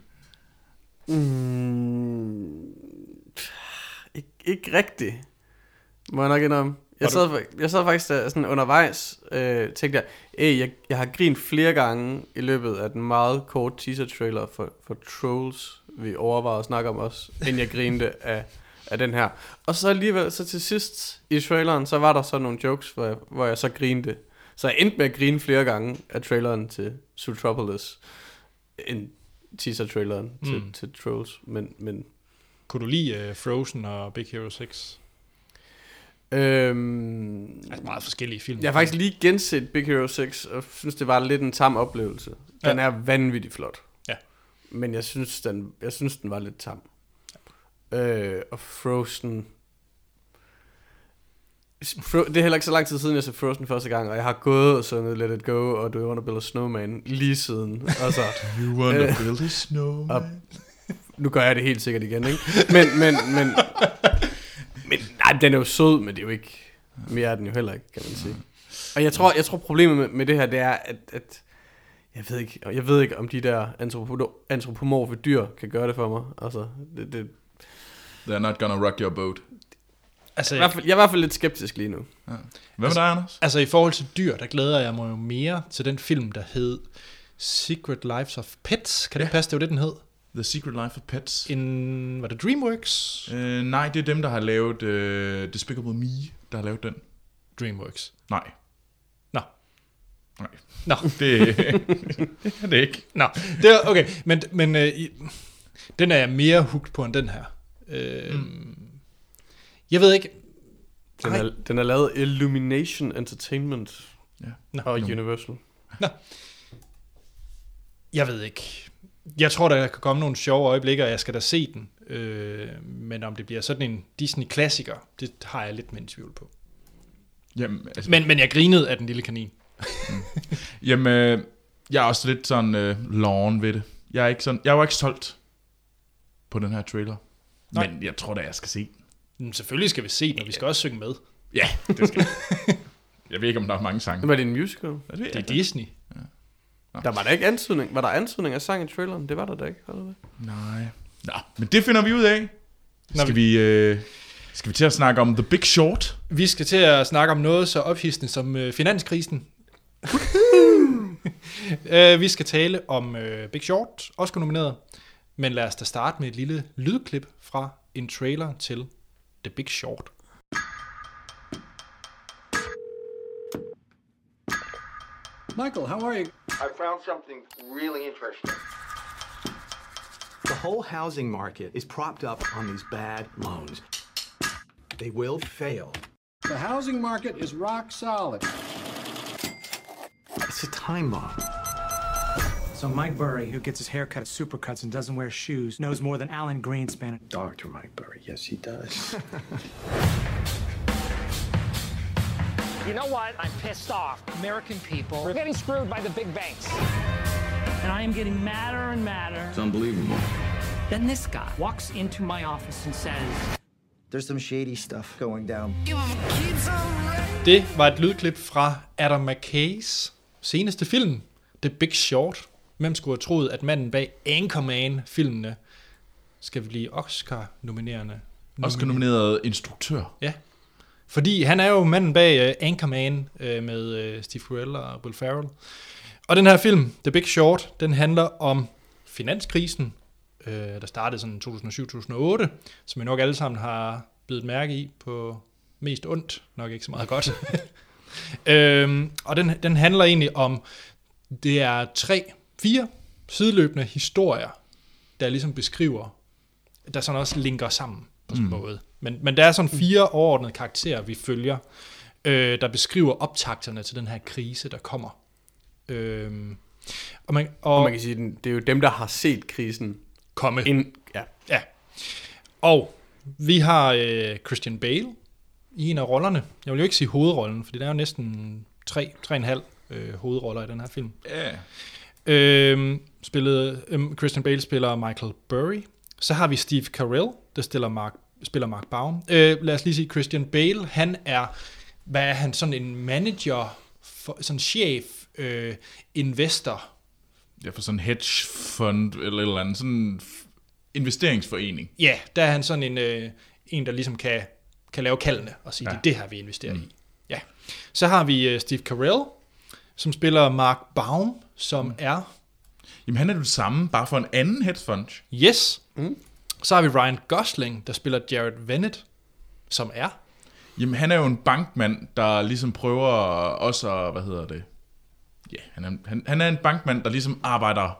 Mm, ikke, ikke rigtigt, må jeg nok indrømme. Jeg sad, jeg sad faktisk der, sådan undervejs, øh, tænkte jeg, hey, jeg, jeg har grint flere gange i løbet af den meget korte teaser-trailer for, for Trolls, vi overvejede at snakke om også, inden jeg grinte af, af den her. Og så alligevel, så til sidst i traileren, så var der så nogle jokes, hvor jeg, hvor jeg så grinte. Så jeg endte med at grine flere gange af traileren til Zootropolis, end teaser-traileren mm. til, til Trolls. Men, men Kunne du lide uh, Frozen og Big Hero 6? øhm, Altså meget forskellige film. jeg har faktisk lige genset Big Hero 6, og synes, det var lidt en tam oplevelse. Den Ja. er vanvittigt flot. Ja. Men jeg synes, den, jeg synes, den var lidt tam. Øh, og Frozen... Det er heller ikke så lang tid siden, jeg så Frozen første gang, og jeg har gået og sunget Let It Go og Do You Wanna Build a Snowman lige siden. Altså, You want Øh, build a snowman? og- nu gør jeg det helt sikkert igen, ikke? Men, men, men, men nej, den er jo sød, men det er jo ikke, mere er den jo heller ikke, kan man sige. Og jeg tror, jeg tror problemet med, med det her, det er, at, at jeg, ved ikke, jeg ved ikke, om de der antropo- antropomorfe dyr kan gøre det for mig. Altså, det, det, They're not gonna rock your boat. Altså, i hvert fald, jeg er i hvert fald lidt skeptisk lige nu. Hvad med dig, Anders? Altså i forhold til dyr, der glæder jeg mig jo mere til den film, der hed Secret Lives of Pets. Kan det Ja. passe, det var det, den hed? The Secret Life of Pets. En, var det Dreamworks? Øh, nej, det er dem, der har lavet uh, Despicable Me, der har lavet den. Dreamworks. Nej. Nå. Nej. Nå. Det, det er det ikke. Nå, det er okay. Men, men øh, i- Den er jeg mere hooked på end den her. Øh, mm. Jeg ved ikke... Den er, den er lavet Illumination Entertainment Ja. Nå, og Nå. Universal. Jeg ved ikke. Jeg tror, der kan komme nogle sjove øjeblikke, og jeg skal da se den. Øh, men om det bliver sådan en Disney-klassiker, det har jeg lidt mindre tvivl på. Jamen, altså, Men, men jeg grinede af den lille kanin. jamen øh, jeg er også lidt sådan øh, lawn ved det. Jeg er ikke sådan, jeg var ikke solgt på den her trailer. Nej. Men jeg tror da, jeg skal se den. Men selvfølgelig skal vi se den, og vi skal også synge med. Ja, det skal jeg. jeg ved ikke, om der er mange sange. Var det en musical? Det Det er. Disney. Der var der ikke antydning. Var der antydning af sang i traileren? Det var der da ikke. Var der det? Nej. Nå, men det finder vi ud af. Skal vi, øh, skal vi til at snakke om The Big Short? Vi skal til at snakke om noget så ophidsende som øh, finanskrisen. øh, vi skal tale om øh, Big Short, også nomineret. Men lad os da starte med et lille lydklip fra en trailer til The er Big Short. Michael, how are you? I found something really interesting. The whole housing market is propped up on these bad loans. They will fail. The housing market is rock solid. It's a time bomb. So Mike Burry, who gets his hair cut at Supercuts and doesn't wear shoes, knows more than Alan Greenspan. Dr. Mike Burry, yes, he does. You know what? I'm pissed off. American people are getting screwed by the big banks. and I am getting madder and madder. It's unbelievable. Then this guy walks into my office and says, There's some shady stuff going down. Det var et lydklip fra Adam McKays seneste film, The Big Short. Hvem skulle have troet, at manden bag Anchorman-filmene skal blive Oscar-nominerende? Oscar nomineret instruktør. Ja. Fordi han er jo manden bag uh, Anchorman uh, med uh, Steve Carell og Will Ferrell. Og den her film, The Big Short, den handler om finanskrisen, uh, der startede sådan 2007-2008, som vi nok alle sammen har bidt mærke i på mest ondt, nok ikke så meget godt. øhm, og den, den handler egentlig om, det er tre, fire sideløbende historier, der ligesom beskriver, der sådan også linker sammen på sådan en mm. måde. Men, men der er sådan fire overordnede karakterer, vi følger, øh, der beskriver optakterne til den her krise, der kommer. Øhm, og man, og, Og man kan sige, det er jo dem, der har set krisen. komme. Ind, ja. Ja. Og vi har øh, Christian Bale i en af rollerne. Jeg vil jo ikke sige hovedrollen, fordi der er jo næsten tre, tre og en halv øh, hovedroller i den her film. Ja. Øhm, spillede, øhm, Christian Bale spiller Michael Burry. Så har vi Steve Carell, der spiller Mark, spiller Mark Baum. Øh, lad os lige sige, Christian Bale, han er, hvad er han, sådan en manager, for, sådan chef, øh, investor, Ja, for sådan en hedge fund eller et eller andet. Sådan en investeringsforening. Ja, der er han sådan en, øh, en der ligesom kan, kan lave kaldene og sige, ja. Det er det her, vi investerer mm. i. Ja. Så har vi øh, Steve Carell, som spiller Mark Baum, som mm. er, Jamen han er det samme, bare for en anden hedge fund. yes. Mm. Så har vi Ryan Gosling, der spiller Jared Vennett, som er, Jamen han er jo en bankmand, der ligesom prøver også at, hvad hedder det? Ja, han er, han, han er en bankmand, der ligesom arbejder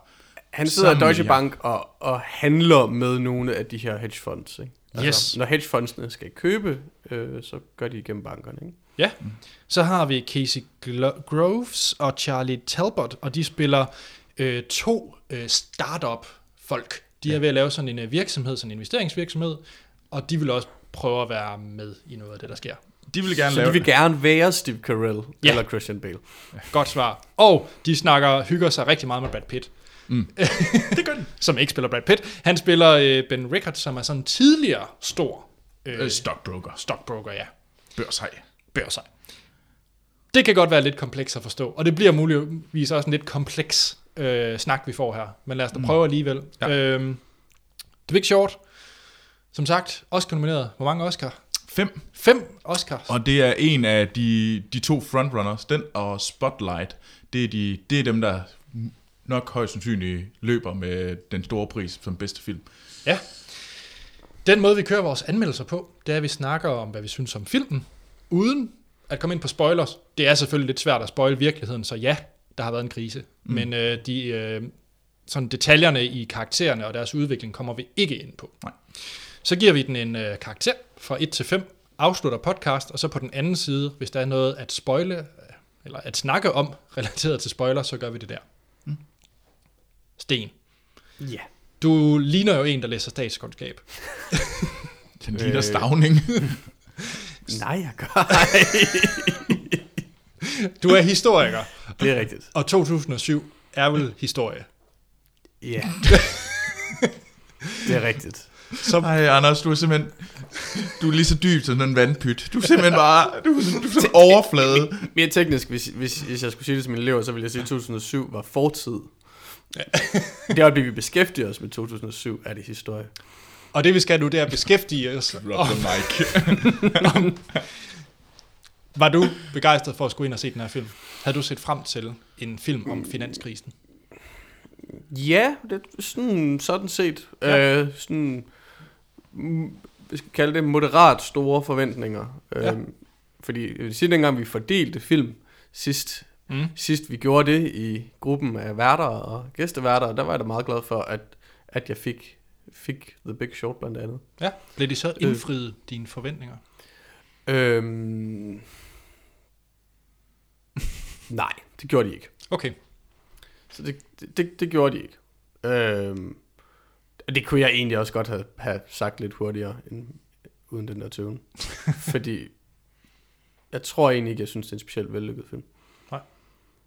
Han sidder i Deutsche. Bank og, og handler med nogle af de her hedge funds. Ikke? Altså, Yes. Når hedge fundsene skal købe, øh, så gør de igennem bankerne. Ikke? Ja. Så har vi Casey Groves og Charlie Talbot, og de spiller øh, to øh, startup-folk. De er ved at lave sådan en øh, virksomhed, sådan en investeringsvirksomhed, og de vil også prøve at være med i noget af det, der sker. De vil gerne Så lave de vil gerne være Steve Carell Ja. eller Christian Bale. Godt svar. Og de snakker, hygger sig rigtig meget med Brad Pitt. Det gør de. Som ikke spiller Brad Pitt. Han spiller øh, Ben Rickard, som er sådan en tidligere stor øh, Øh, stockbroker. stockbroker, ja. Børshej. Børsej. Det kan godt være lidt kompleks at forstå, og det bliver muligvis også en lidt kompleks øh, snak, vi får her. Men lad os da prøve alligevel. Ja. Øhm, The Big Short, som sagt, Oscar nomineret. Hvor mange Oscar? Fem. Fem Oscars. Og det er en af de, de to frontrunners, den og Spotlight. Det er, de, det er dem, der nok højst sandsynligt løber med den store pris som bedste film. Ja. Den måde, vi kører vores anmeldelser på, det er, at vi snakker om, hvad vi synes om filmen, uden at komme ind på spoilers. Det er selvfølgelig lidt svært at spoil virkeligheden, så ja, der har været en krise. Mm. Men øh, de, øh, sådan detaljerne i karaktererne og deres udvikling kommer vi ikke ind på. Nej. Så giver vi den en øh, karakter fra 1 til 5, afslutter podcast, og så på den anden side, hvis der er noget at spoile, øh, eller at snakke om, relateret til spoiler, så gør vi det der. Mm. Sten. Ja. Du ligner jo en, der læser statskundskab. Den ligner Øh. stavning. Nej, jeg gør ej. Du er historiker, Det er rigtigt. og 2007 er vel historie. Ja. det er rigtigt. Så Ej, Anders, du er simpelthen... Du er lige så dyb som en vandpyt. Du er simpelthen bare... Du, er- du er sådan overflade. Mere teknisk, hvis, hvis, hvis jeg skulle sige det til mine elever, så ville jeg sige, at 2007 var fortid. det øjeblik, vi beskæftiger os med 2007, er det historie. Og det vi skal nu, det er at beskæftige os. Drop the mic. Var du begejstret for at skulle ind og se den her film? Havde du set frem til en film om finanskrisen? Ja, det er sådan, sådan set. Ja. Øh, sådan, mm, vi skal kalde det moderat store forventninger. Ja. Øh, fordi jeg vil sige, dengang vi fordelte film sidst, Mm. sidst vi gjorde det i gruppen af værter og gæsteværter, der var jeg da meget glad for, at, at jeg fik, fik The Big Short blandt andet. Ja. Blev de så indfriet dine forventninger? Øhm, nej, det gjorde de ikke. Okay. Så det, det, det, det gjorde de ikke. Øhm, det kunne jeg egentlig også godt have, have sagt lidt hurtigere, end, uden den der tøven. Fordi jeg tror egentlig ikke, jeg synes, det er en specielt vellykket film.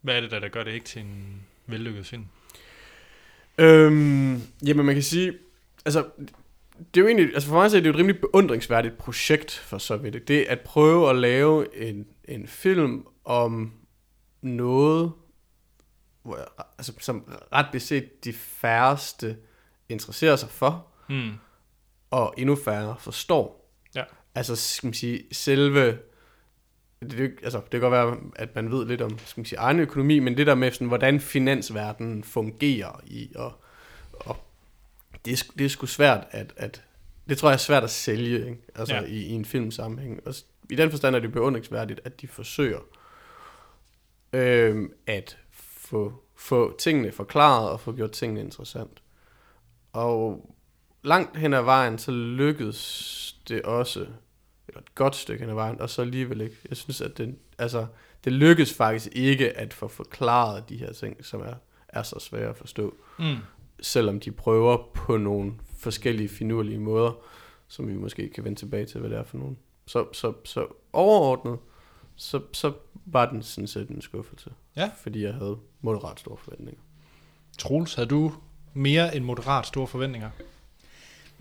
Hvad er det, der, der gør det ikke til en vellykket film? Øhm, jamen man kan sige, altså det er jo egentlig, altså for mig er det jo et rimelig beundringsværdigt projekt for så vidt. Det at prøve at lave en, en film om noget, hvor, jeg- altså, som ret beset de færreste interesserer sig for, Mm. og endnu færre forstår. Ja. Altså, skal man sige, selve... Det, altså, det kan godt være, at man ved lidt om skal man sige, egen økonomi, men det der med, sådan, hvordan finansverdenen fungerer i, og, og det, er, det er sgu svært at, at... Det tror jeg er svært at sælge, ikke? Altså, Ja. i, i en filmsammenhæng. Og I den forstand er det beundringsværdigt, at de forsøger øhm, at få, få tingene forklaret og få gjort tingene interessant. Og langt hen ad vejen, så lykkedes det også, eller et godt stykke hen ad vejen, og så alligevel ikke. Jeg synes, at det, altså, det lykkedes faktisk ikke at få forklaret de her ting, som er, er så svære at forstå. Mm. Selvom de prøver på nogle forskellige finurlige måder, som vi måske kan vende tilbage til, hvad det er for nogen. Så, så, så overordnet, så, så var den sådan set en skuffelse. Ja. Fordi jeg havde moderat store forventninger. Troels, havde du mere end moderat store forventninger?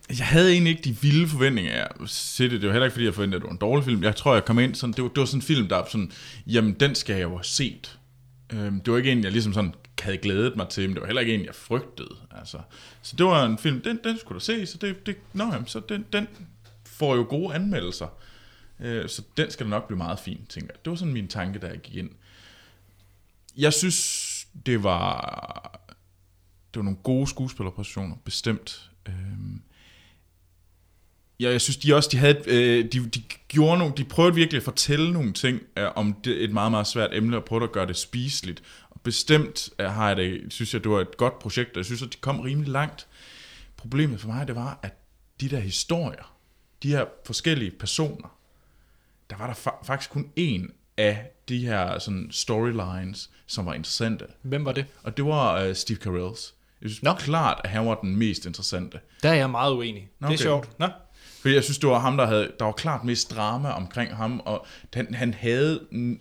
Jeg havde egentlig ikke de vilde forventninger af at se det. Det var heller ikke, fordi jeg forventede, at det var en dårlig film. Jeg tror, jeg kom ind sådan, det var, det var sådan en film, der er sådan, jamen, den skal jeg jo have set. Øhm, det var ikke en, jeg ligesom sådan havde glædet mig til, men det var heller ikke en, jeg frygtede. Altså. Så det var en film, den, den skulle du se, så det, det nå, jamen, så den, den får jo gode anmeldelser. Øh, så den skal da nok blive meget fin, tænker jeg. Det var sådan min tanke, da jeg gik ind. Jeg synes, det var, det var nogle gode skuespillerpræstationer, bestemt. Øh, Ja, jeg synes, de også, de havde, øh, de, de gjorde nogle, de prøvede virkelig at fortælle nogle ting øh, om det, et meget, meget svært emne, og prøvede at gøre det spiseligt. Bestemt øh, har jeg det, synes jeg, det var et godt projekt, og jeg synes, at de kom rimelig langt. Problemet for mig, det var, at de der historier, de her forskellige personer, der var der fa- faktisk kun en af de her sådan storylines, som var interessante. Hvem var det? Og det var øh, Steve Carells. Jeg synes Nå. klart, at han var den mest interessante. Der er jeg meget uenig. Nå, Det er okay. sjovt. Nå. Fordi jeg synes, det var ham, der havde, der var klart mest drama omkring ham, og han, han havde,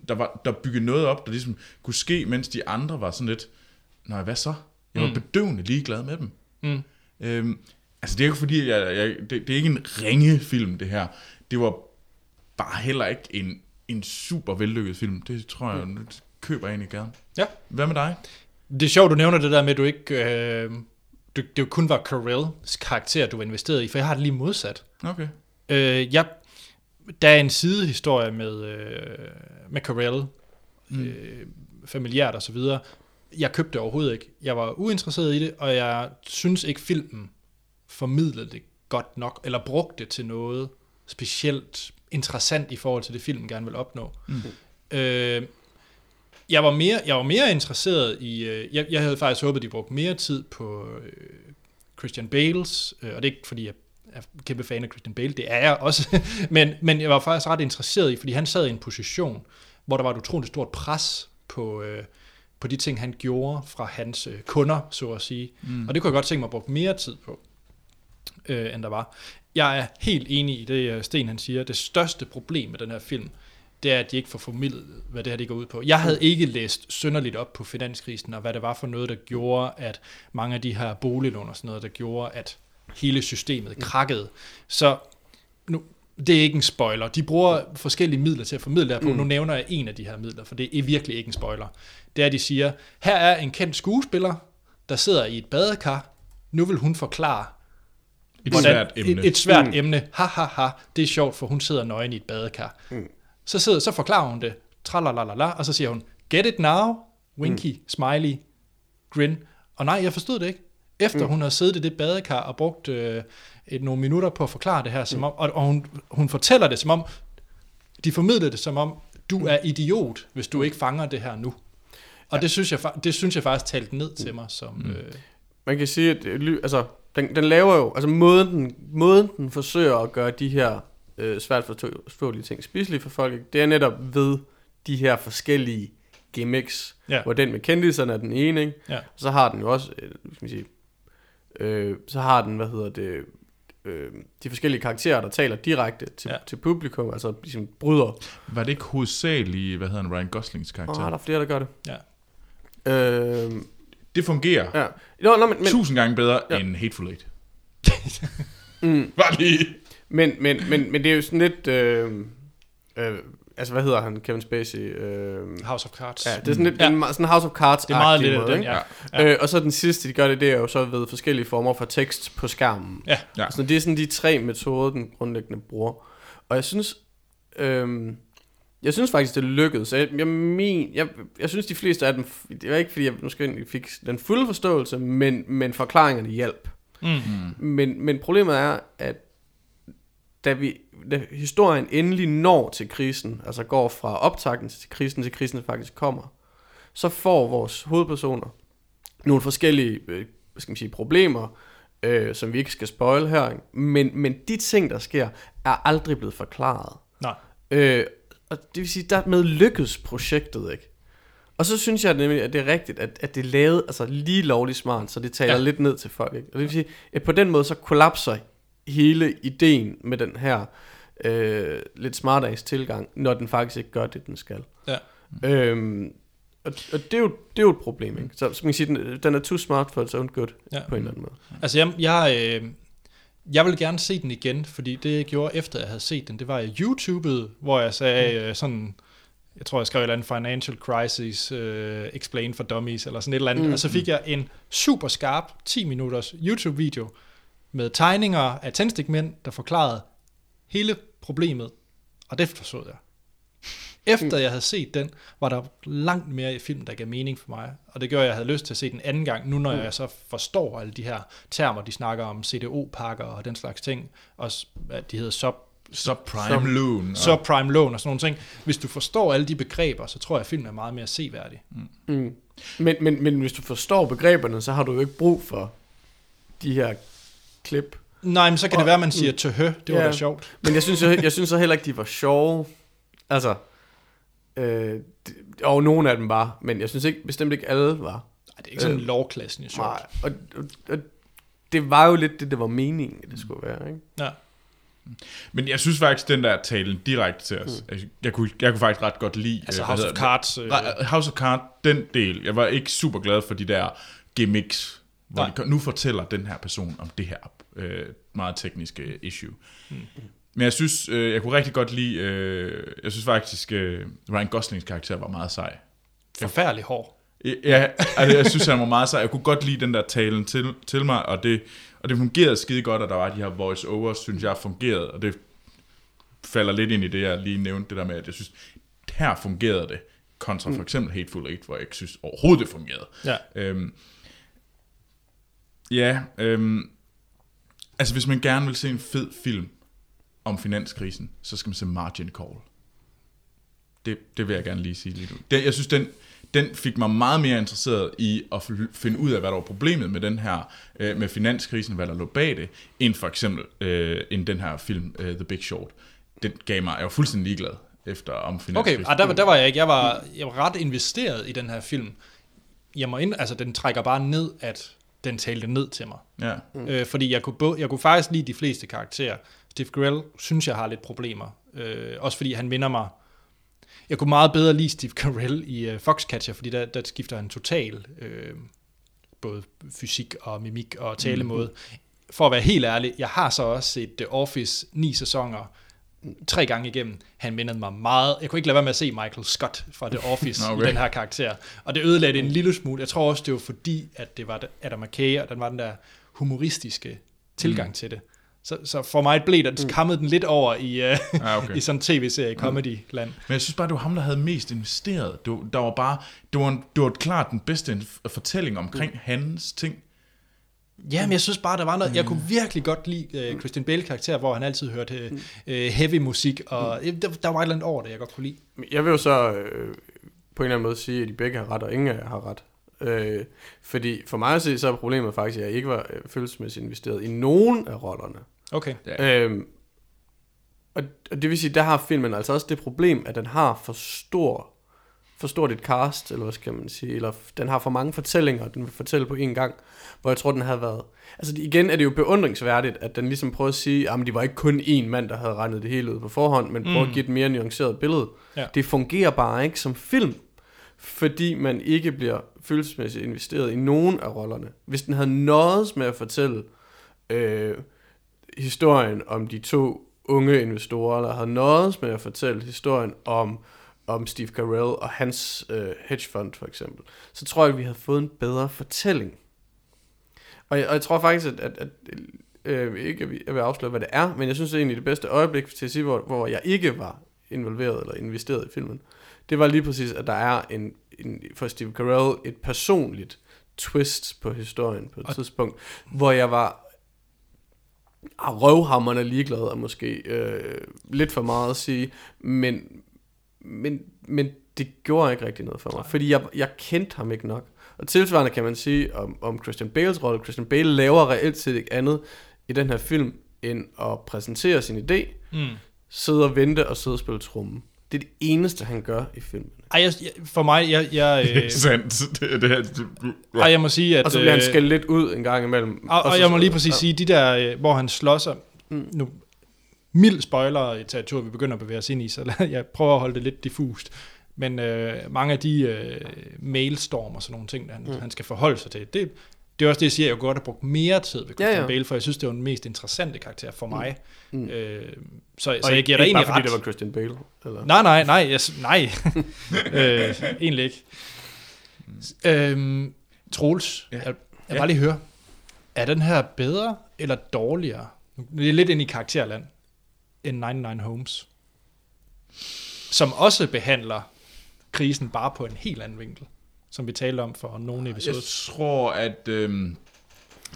der var der bygget noget op, der ligesom kunne ske, mens de andre var sådan lidt, nej, hvad så? Jeg var Mm. bedøvende ligeglad med dem. Mm. Øhm, altså, det er jo ikke fordi, jeg, jeg, det, det er ikke en ringe film, det her. Det var bare heller ikke en, en super vellykket film. Det tror jeg, mm. køber jeg egentlig gerne. Ja. Hvad med dig? Det er sjovt, du nævner det der med, at du ikke... Øh, du, det jo kun var Carells karakter, du var investeret i, for jeg har det lige modsat. Okay. Øh, jeg, der er en sidehistorie med, øh, med Carell, mm. øh, familiært og så videre. Jeg købte det overhovedet ikke. Jeg var uinteresseret i det, og jeg synes ikke, filmen formidlede det godt nok, eller brugte det til noget specielt interessant i forhold til det, filmen gerne vil opnå. Mm. Øh, Jeg var mere, jeg var mere interesseret i... Øh, jeg, jeg havde faktisk håbet, at de brugte mere tid på øh, Christian Bales, øh, og det er ikke fordi, jeg er kæmpe fan af Christian Bale, det er jeg også, men, men jeg var faktisk ret interesseret i, fordi han sad i en position, hvor der var et utroligt stort pres på, øh, på de ting, han gjorde fra hans øh, kunder, så at sige. Mm. Og det kunne jeg godt tænke mig at bruge mere tid på, øh, end der var. Jeg er helt enig i det, øh, Sten han siger. Det største problem med den her film, det er, at de ikke får formidlet, hvad det her det går ud på. Jeg havde ikke læst synderligt op på finanskrisen, og hvad det var for noget, der gjorde, at mange af de her boliglån og sådan noget, der gjorde, at hele systemet krakkede. Så nu, det er ikke en spoiler. De bruger forskellige midler til at formidle det på. Mm. Nu nævner jeg en af de her midler, for det er virkelig ikke en spoiler. Det er, at de siger, her er en kendt skuespiller, der sidder i et badekar. Nu vil hun forklare Et hvordan- svært emne. Et, et svært Mm. emne. Ha, ha, ha. Det er sjovt, for hun sidder nøgen i et badekar. Mm. Så, sidder, så forklarer hun det. Tralalala, og så siger hun, get it now? Winky, mm. smiley, grin. Og nej, jeg forstod det ikke. Efter mm. hun har siddet i det badekar og brugt øh, et, nogle minutter på at forklare det her, som om, og, og hun, hun fortæller det som om, de formidler det som om, du er idiot, hvis du ikke fanger det her nu. Og det, synes jeg, det synes jeg faktisk talte ned til mig som... Mm. Øh, Man kan sige, at øh, altså, den, den laver jo, altså måden den, måden den forsøger at gøre de her øh, svært forstå- forståelige ting spiselige for folk, det er netop ved de her forskellige gimmicks, Ja. hvor den med kendiserne er den ene, ikke? Ja. Og så har den jo også, øh, skal man sige, øh, så har den, hvad hedder det, øh, de forskellige karakterer, der taler direkte til, Ja. til publikum, altså ligesom bryder. Var det ikke hovedsageligt, hvad hedder han, Ryan Goslings karakter? Åh, der er flere, der gør det. ja. Øh, Det fungerer ja. Nå, nå, men, men, tusind gange bedre Ja. end Hateful Eight. mm, Bare lige. Men, men, men, men det er jo sådan lidt... Øh, øh, altså, hvad hedder han? Kevin Spacey? Øh, House of Cards. ja, det er sådan lidt Ja. ja. en, sådan en House of Cards Det er meget lidt af måde, den, ikke? ja. Ja. Øh, og så den sidste, de gør det, det er jo så ved forskellige former for tekst på skærmen. Ja. Ja. Så det er sådan de tre metoder, den grundlæggende bruger. Og jeg synes... Øh, jeg synes faktisk, det lykkedes. Jeg, jeg, men, jeg, jeg synes, de fleste af dem... Det var ikke, fordi jeg måske fik den fulde forståelse, men, men forklaringerne hjalp. Mm. Men, men problemet er, at da, vi, da historien endelig når til krisen, altså går fra optakten til krisen, til krisen faktisk kommer, så får vores hovedpersoner nogle forskellige øh, hvad skal man sige, problemer, øh, som vi ikke skal spoil her, men, men de ting, der sker, er aldrig blevet forklaret. Nej. Øh, og det vil sige, dermed lykkedes projektet ikke. Og så synes jeg nemlig, at det er rigtigt, at, at det er lavet altså, lige lovligt smart, så det taler ja. lidt ned til folk. Ikke? Og det vil sige, at på den måde så kollapser hele ideen med den her øh, lidt smartass tilgang, når den faktisk ikke gør det, den skal. Ja. Øhm, og, og det, er jo, det er jo et problem, ikke? Så, så man kan sige, den, den er too smart for its own good, Ja. på en eller anden måde. Altså, jeg, jeg, øh, jeg vil gerne se den igen, fordi det, jeg gjorde efter, jeg havde set den, det var, jeg YouTubede, hvor jeg sagde øh, sådan, jeg tror, jeg skrev et eller andet Financial Crisis øh, Explain for Dummies, eller sådan et eller andet, mm. og så fik jeg en super skarp 10 minutters YouTube-video med tegninger af tændstikmænd, der forklarede hele problemet, og det forstod jeg. Efter jeg havde set den, var der langt mere i filmen, der gav mening for mig. Og det gjorde, at jeg havde lyst til at se den anden gang, nu når jeg så forstår alle de her termer, de snakker om CDO-pakker og den slags ting, og at de hedder sub, Subprime loan. og- subprime loan og sådan nogle ting. Hvis du forstår alle de begreber, så tror jeg, at filmen er meget mere seværdig. Mm. Men, men, men hvis du forstår begreberne, så har du jo ikke brug for de her klip. Nej, men så kan Og- det være, at man siger mm. tøhø, det var Ja. da sjovt. Men jeg synes, jeg, jeg synes så heller ikke, de var sjove. Altså, øh, og nogle af dem var, men jeg synes ikke, bestemt ikke alle var. Nej, det er ikke sådan Øh, lovklassen i sjovt. Nej, og, og, og det var jo lidt det, det var meningen, det skulle være, ikke? Ja. Men jeg synes faktisk, den der talen direkte til os, mm. jeg, kunne, jeg kunne faktisk ret godt lide... Altså øh, House of Cards, det? øh. Ra- House of Cards, den del. Jeg var ikke super glad for de der gimmicks, hvor de, nu fortæller den her person om det her øh, meget tekniske issue. Mm. Men jeg synes, øh, jeg kunne rigtig godt lide, øh, jeg synes faktisk, øh, Ryan Goslings karakter var meget sej. Forfærdelig hård. Ja, altså, jeg synes, han var meget sej. Jeg kunne godt lide den der talen til, til mig, og det, og det fungerede skide godt, at der var de her voice-overs, synes jeg fungerede, og det falder lidt ind i det, jeg lige nævnte, det der med, at jeg synes, her fungerede det, kontra for eksempel Hateful Eight, hvor jeg ikke synes overhovedet, det fungerede. Ja. Øhm, ja, øhm, altså hvis man gerne vil se en fed film om finanskrisen, så skal man se Margin Call. Det, det vil jeg gerne lige sige lige nu. Jeg synes, den, den fik mig meget mere interesseret i at finde ud af, hvad der var problemet med den her, øh, med finanskrisen, hvad der lå bag det, end for eksempel øh, end den her film, øh, The Big Short. Den gav mig, jeg var fuldstændig ligeglad efter om Okay, finanskrisen. ah, der, var- der var jeg ikke. Jeg var, jeg var ret investeret i den her film. Jeg må ind, altså, den trækker bare ned, at den talte ned til mig. Ja. Mm. Øh, fordi jeg kunne, både, jeg kunne faktisk lide de fleste karakterer. Steve Carell synes, jeg har lidt problemer. Øh, også fordi han minder mig... Jeg kunne meget bedre lide Steve Carell i uh, Foxcatcher, fordi der, der skifter han total øh, både fysik og mimik og talemåde. Mm. For at være helt ærlig, jeg har så også set The Office ni sæsoner tre gange igennem. Han mindede mig meget. Jeg kunne ikke lade være med at se Michael Scott fra The Office okay. i den her karakter. Og det ødelagde det en lille smule. Jeg tror også, det var fordi, at det var Adam McKay, og den var den der humoristiske tilgang mm. til det. Så, så for mig blev der, mm. kammede den lidt over i, uh, Ja, okay. i sådan en tv-serie comedy-land. Men jeg synes bare, det var ham, der havde mest investeret. Det var, der var bare, det var, en, det var klart den bedste fortælling omkring mm. hans ting. Ja, men jeg synes bare, der var noget... Jeg kunne virkelig godt lide uh, Christian Bale-karakter, hvor han altid hørte uh, heavy musik, og mm. der, der var et eller andet over det, jeg godt kunne lide. Jeg vil jo så øh, på en eller anden måde sige, at de begge har ret, og ingen af jer har ret. Øh, fordi for mig at se, så er problemet faktisk, at jeg ikke var øh, følelsesmæssigt investeret i nogen af rollerne. Okay. Øhm, og, og det vil sige, der har filmen altså også det problem, at den har for stor for stort et cast, eller hvad skal man sige, eller den har for mange fortællinger, den vil fortælle på én gang, hvor jeg tror, den havde været... Altså igen er det jo beundringsværdigt, at den ligesom prøver at sige, at det var ikke kun én mand, der havde regnet det hele ud på forhånd, men prøver Mm. at give et mere nuanceret billede. Ja. Det fungerer bare ikke som film, fordi man ikke bliver følelsesmæssigt investeret i nogen af rollerne. Hvis den havde noget med at fortælle øh, historien om de to unge investorer, eller havde noget med at fortælle historien om, om Steve Carell og hans øh, hedgefund for eksempel, så tror jeg, at vi havde fået en bedre fortælling. Og jeg, og jeg tror faktisk, at, at, at øh, ikke at jeg vil afsløre, hvad det er, men jeg synes egentlig, det bedste øjeblik til at sige, hvor, hvor jeg ikke var involveret eller investeret i filmen, det var lige præcis, at der er en, en for Steve Carell et personligt twist på historien på et Og- tidspunkt, hvor jeg var ah, røvhammerne ligeglad er måske øh, lidt for meget at sige, men, men, men det gjorde ikke rigtig noget for mig, fordi jeg, jeg kendte ham ikke nok. Og tilsvarende kan man sige om, om Christian Bales rolle. Christian Bale laver reelt set ikke andet i den her film, end at præsentere sin idé, Mm. sidde og vente og sidde og spille trummen. Det er det eneste, han gør i filmen. Ej, jeg, for mig, jeg, jeg, Det er øh, sandt. Det, det her, det, ej, jeg må sige, at... Og så bliver han øh, skældt lidt ud en gang imellem. Og, og så- jeg må lige præcis ja. sige, de der, øh, hvor han slår sig, nu mild spoiler i territoriet, vi begynder at bevæge os ind i, så jeg prøver at holde det lidt diffust. Men øh, mange af de øh, mailstorm og sådan nogle ting, han, mm. han skal forholde sig til, det, det er også det, jeg siger, jeg godt have brugt mere tid ved Christian Ja, ja. Bale, for jeg synes, det var den mest interessante karakter for mig. Mm. Mm. Øh, så, Og så jeg giver dig ikke egentlig bare fordi ret. det var Christian Bale. Eller? Nej, nej, nej, jeg, nej. øh, egentlig ikke. Øhm, Troels, ja. jeg, jeg Ja. bare lige høre, er den her bedre eller dårligere? Det er lidt ind i karakterland, end 99 Homes, som også behandler krisen bare på en helt anden vinkel, som vi talte om for nogle jeg episoder. tror, at... Øhm,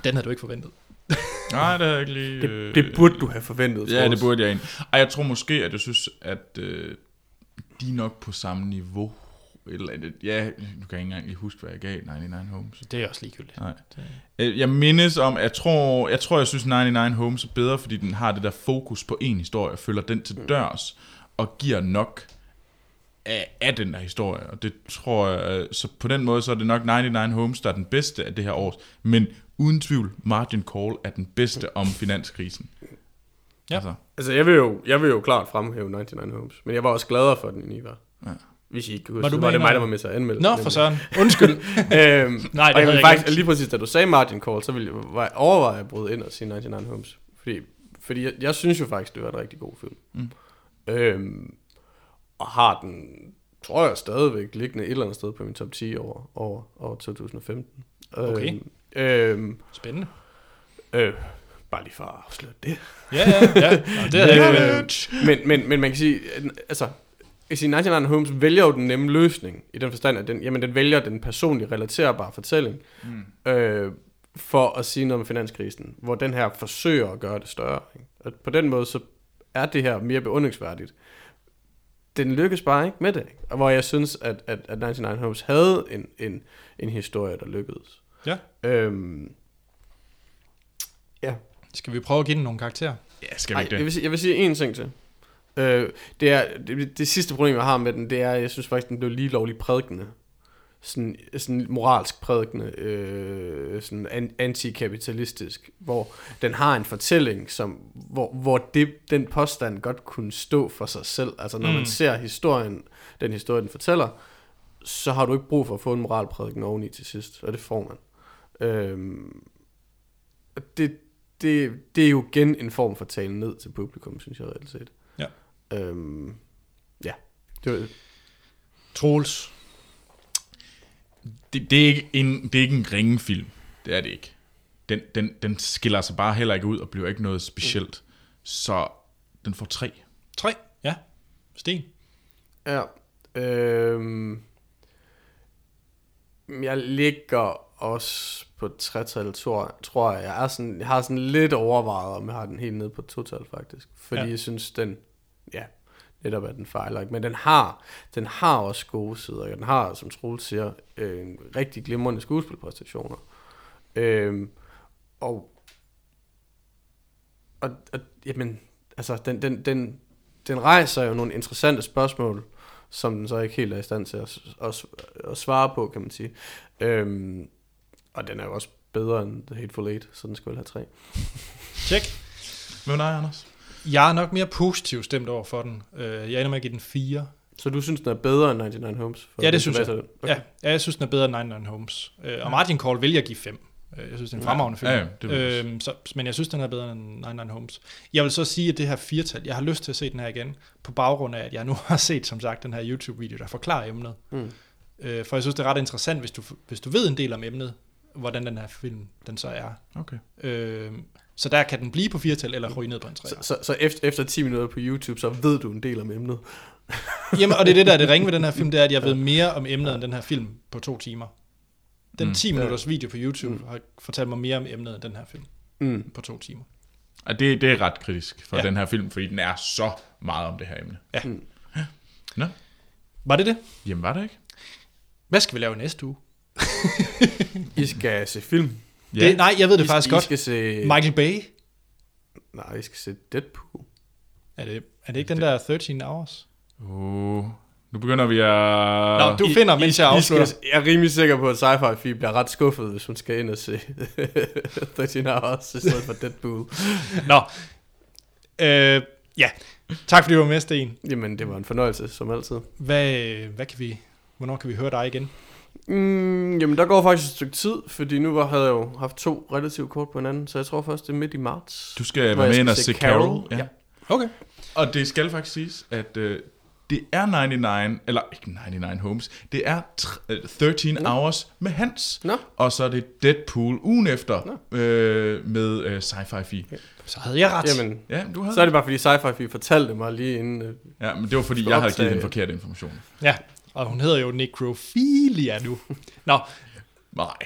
Den havde du ikke forventet. nej, det er ikke lige... Det, det burde du have forventet. Ja, det burde jeg egentlig. Ej, jeg tror måske, at jeg synes, at øh, de er nok på samme niveau. Et Eller andet. Ja, nu kan jeg ikke engang lige huske, hvad jeg gav 99 Homes. Det er også ligegyldigt. Nej. Øh, Jeg mindes om, jeg tror, jeg tror, jeg synes 99 Homes er bedre, fordi den har det der fokus på en historie, følger den til dørs, og giver nok af, af den der historie. Og det tror jeg, øh, så på den måde, så er det nok 99 Homes, der er den bedste af det her år. Men uden tvivl, Margin Call er den bedste om finanskrisen. Ja. Altså, Altså, jeg vil, jo, jeg vil jo klart fremhæve 99 Homes, men jeg var også gladere for den, end I var. Ja. Hvis I ikke kan huske, Var du var det mig, der var med til at anmelde. Nå, for søren. Undskyld. øhm, Nej, det og jeg faktisk, lige præcis, da du sagde Martin Call, så ville jeg overveje at bryde ind og sige 99 Homes. Fordi, fordi jeg, jeg synes jo faktisk, det var en rigtig god film. Mm. Øhm, og har den, tror jeg, stadigvæk liggende et eller andet sted på min top 10 over, over, over 2015. Okay. Øhm, øhm, Spændende. øh, bare lige for at afsløre det. Ja, ja, ja. Nå, det ikke forventet. Øh, men, men, men man kan sige, altså, jeg siger, 99 Homes vælger jo den nemme løsning, i den forstand, at den, jamen, den vælger den personlige relaterbare fortælling, mm. øh, for at sige noget om finanskrisen, hvor den her forsøger at gøre det større. Ikke? Og på den måde, så er det her mere beundringsværdigt. den lykkes bare ikke med det. Og hvor jeg synes, at, at, at 99 Homes havde en, en, en historie, der lykkedes. Ja. Øhm, ja. Skal vi prøve at give den nogle karakterer? Ja, skal vi Ej, ikke det? jeg, vil, sige- jeg vil sige én ting til. Øh, det, er, det, det sidste problem, jeg har med den, det er, jeg synes faktisk, den blev lige lovligt prædikende. Sådan, sådan moralsk prædikende, øh, sådan an, antikapitalistisk, hvor den har en fortælling, som, hvor, hvor det, den påstand godt kunne stå for sig selv. Altså når mm. man ser historien, den historie, den fortæller, så har du ikke brug for at få en moralprædiken oveni til sidst, og det får man. Øhm, det, det, det er jo igen en form for tale ned til publikum, synes jeg reelt set. Ja. Øhm, ja. Det var, Troels. Det, det, er ikke en, det er ikke en ringe film. Det er det ikke. Den, den, den skiller sig bare heller ikke ud og bliver ikke noget specielt. Så den får tre. Tre, ja. Sten. ja. Øhm, jeg ligger også på tretal, tror, tror jeg. Jeg, er sådan, jeg har sådan lidt overvejet, om jeg har den helt nede på total faktisk. Fordi ja. jeg synes, den, ja, netop at den fejler ikke. Men den har, den har også gode sider. Den har, som Troels siger, øh, en rigtig glimrende skuespilpræstationer. Øh, og, og, og jamen, altså, den, den, den, den rejser jo nogle interessante spørgsmål, som den så ikke helt er i stand til at, at, at svare på, kan man sige. Øhm, og den er jo også bedre end The Hateful Eight, så den skal vel have tre. Tjek. Hvad med dig, Anders? Jeg er nok mere positiv stemt over for den. Øh, Jeg ender med at give den 4. Så du synes, den er bedre end 99 Homes? For Ja, det synes jeg. Okay. Ja, ja, jeg synes, den er bedre end 99 Homes. Øh, Og Martin Call vil jeg give 5. Jeg synes, det er en fremragende film. Ja, ja, det øhm, så, men jeg synes, den er bedre end 99 Homes. Jeg vil så sige, at det her firtal, jeg har lyst til at se den her igen, på baggrund af, at jeg nu har set, som sagt, den her YouTube-video, der forklarer emnet. Mm. Øh, for jeg synes, det er ret interessant, hvis du, hvis du ved en del om emnet, hvordan den her film, den så er. Okay. Øh, så der kan den blive på firtal, eller ryge ned på en Så, 3. så, så efter, efter 10 minutter på YouTube, så ved du en del om emnet. Jamen, og det er det, der er det ringe ved den her film, det er, at jeg ved mere om emnet end den her film på to timer. Den Mm. 10 minutters video på YouTube har fortalt mig mere om emnet end den her film Mm. på to timer. Og det, det er ret kritisk for ja. den her film, fordi den er så meget om det her emne. Ja. Mm. Nå, Var det det? jamen var det ikke? Hvad skal vi lave næste uge? I skal se film. Ja. Det, nej, jeg ved det I, faktisk I godt. skal se... Michael Bay? Nej, I skal se Deadpool. Er det, er det ikke den der 13 Hours? Uh, nu begynder vi at... Nå, du finder, mens jeg I afslutter. skal, jeg er rimelig sikker på, at sci-fi fi bliver ret skuffet, hvis hun skal ind og se 13 Hours i stedet for Deadpool. Nå. Øh, ja. Tak fordi du var med, Sten. Jamen, det var en fornøjelse, som altid. Hvad, hvad kan vi, hvornår kan vi høre dig igen? Mm, jamen, der går faktisk et stykke tid, fordi nu var, havde jeg jo haft to relativt kort på hinanden, så jeg tror først, det er midt i marts. Du skal være med ind og se Carol. Ja. Ja. Okay. Og det skal faktisk siges, at øh, det er 99, eller ikke 99 Homes, det er tr- øh, 13 Nå. Hours med Hans. Nå. Og så er det Deadpool ugen efter øh, med øh, Sci-Fi Fi. Så havde jeg ret. Jamen, Ja, du havde så er det bare fordi sci-fi fi fortalte mig lige inden... Øh, Ja, men det var fordi, For jeg havde givet den forkerte information. Ja, og hun hedder jo Necrophilia nu. Nå, Nej,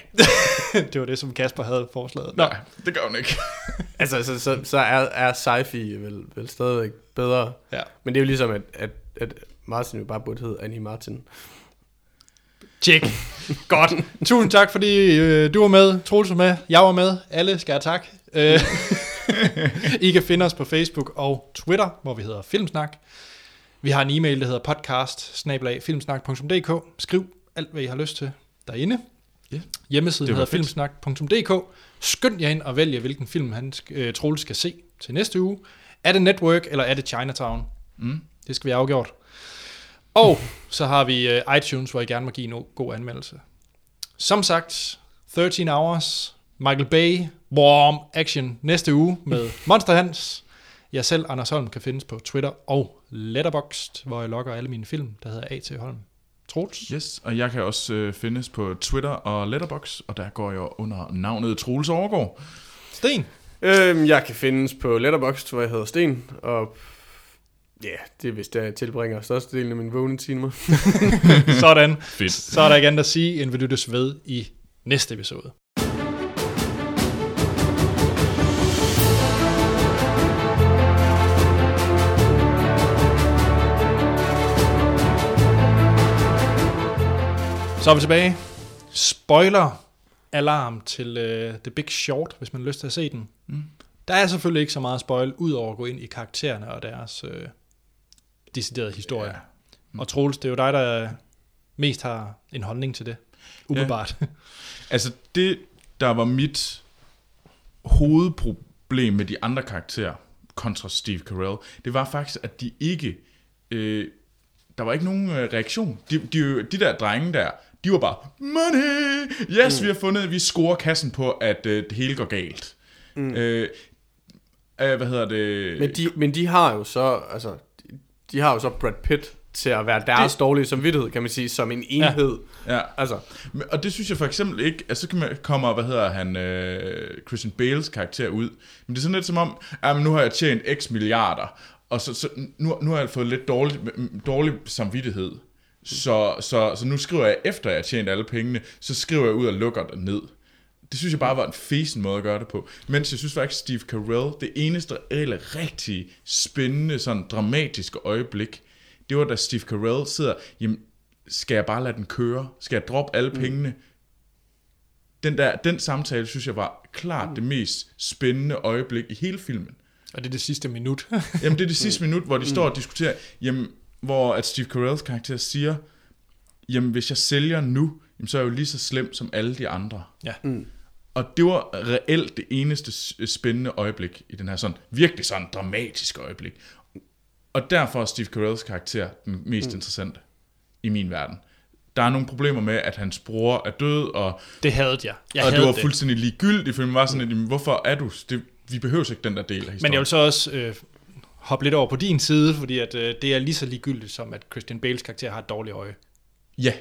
det var det, som Kasper havde foreslået. Nå, nej, det gør hun ikke. altså, så, så, så er, er sci-fi vel, vel stadigvæk bedre. ja. Men det er jo ligesom, at, at, at Martin jo bare burde hedde Annie Martin. Tjek. Godt. Tusind tak, fordi øh, du var med, Troels var med, jeg var med, alle skal have tak. Øh, I kan finde os på Facebook og Twitter, hvor vi hedder Filmsnak. Vi har en e-mail, der hedder podcast. Skriv alt, hvad I har lyst til derinde. Ja. Hjemmesiden hedder fedt. filmsnak.dk. Skynd jer ind og vælge, hvilken film han, øh, Troels skal se til næste uge. Er det Network, eller er det Chinatown? Mm. Det skal vi have afgjort. Og så har vi uh, iTunes, hvor I gerne må give en god anmeldelse. Som sagt, 13 Hours, Michael Bay, Warm Action næste uge med Monster Hans. Jeg selv, Anders Holm, kan findes på Twitter og Letterboxd, hvor jeg logger alle mine film, der hedder A.T. Holm. Troels? Yes, og jeg kan også øh, findes på Twitter og Letterbox, og der går jeg under navnet Troels Overgaard. Sten? Øhm, jeg kan findes på Letterboxd, hvor jeg hedder Sten, og ja, det er vist der, jeg tilbringer størstedelen af mine vågne timer. Sådan. Fedt. Så er der ikke andet at sige, end vi lyttes ved i næste episode. Så er vi tilbage. Spoiler alarm til uh, The Big Short, hvis man har lyst til at se den. Mm. Der er selvfølgelig ikke så meget spoil, udover at gå ind i karaktererne og deres uh, deciderede historie. Ja. Ja. Og Troels, det er jo dig, der mest har en holdning til det. Umiddelbart. Ja. Altså det, der var mit hovedproblem med de andre karakterer kontra Steve Carell, det var faktisk, at de ikke... Øh, der var ikke nogen øh, reaktion. De, de, de der drenge der, de var bare, money! Yes, mm. vi har fundet, vi scorer kassen på, at øh, det hele går galt. Mm. Øh, øh, hvad hedder det? Men de, men de har jo så, altså, de, har jo så Brad Pitt til at være deres det, dårlige samvittighed, kan man sige, som en enhed. Ja. Altså, Men- Og det synes jeg for eksempel ikke, altså så kan man- kommer, hvad hedder han, øh, Christian Bales karakter ud, men det er sådan lidt som om, at nu har jeg tjent x milliarder, og så, så nu, nu har jeg fået lidt dårlig, dårlig samvittighed, så, så, så nu skriver jeg, efter jeg har tjent alle pengene, så skriver jeg ud og lukker det ned. Det synes jeg bare var en fesen måde at gøre det på. Mens jeg synes faktisk, Steve Carell, det eneste reelle, rigtig spændende, sådan dramatiske øjeblik, det var da Steve Carell sidder, jamen, skal jeg bare lade den køre? Skal jeg droppe alle pengene? Den, der, den samtale, synes jeg var klart det mest spændende øjeblik i hele filmen. Og det er det sidste minut. Jamen, det er det sidste minut, hvor de står og diskuterer, jamen, hvor at Steve Carells karakter siger, jamen, hvis jeg sælger nu, jamen, så er jeg jo lige så slem som alle de andre. ja. Og det var reelt det eneste spændende øjeblik i den her sådan, virkelig sådan dramatiske øjeblik. Og derfor er Steve Carells karakter den mest mm. interessante i min verden. Der er nogle problemer med, at hans bror er død, og, Det havde jeg. Jeg og det havde var fuldstændig ligegyldigt, for man var sådan, at, jamen, hvorfor er du? Det, vi behøver ikke den der del af historien. Men jeg vil så også øh, hoppe lidt over på din side, fordi at, øh, det er lige så ligegyldigt som, at Christian Bales karakter har et dårligt øje. Ja,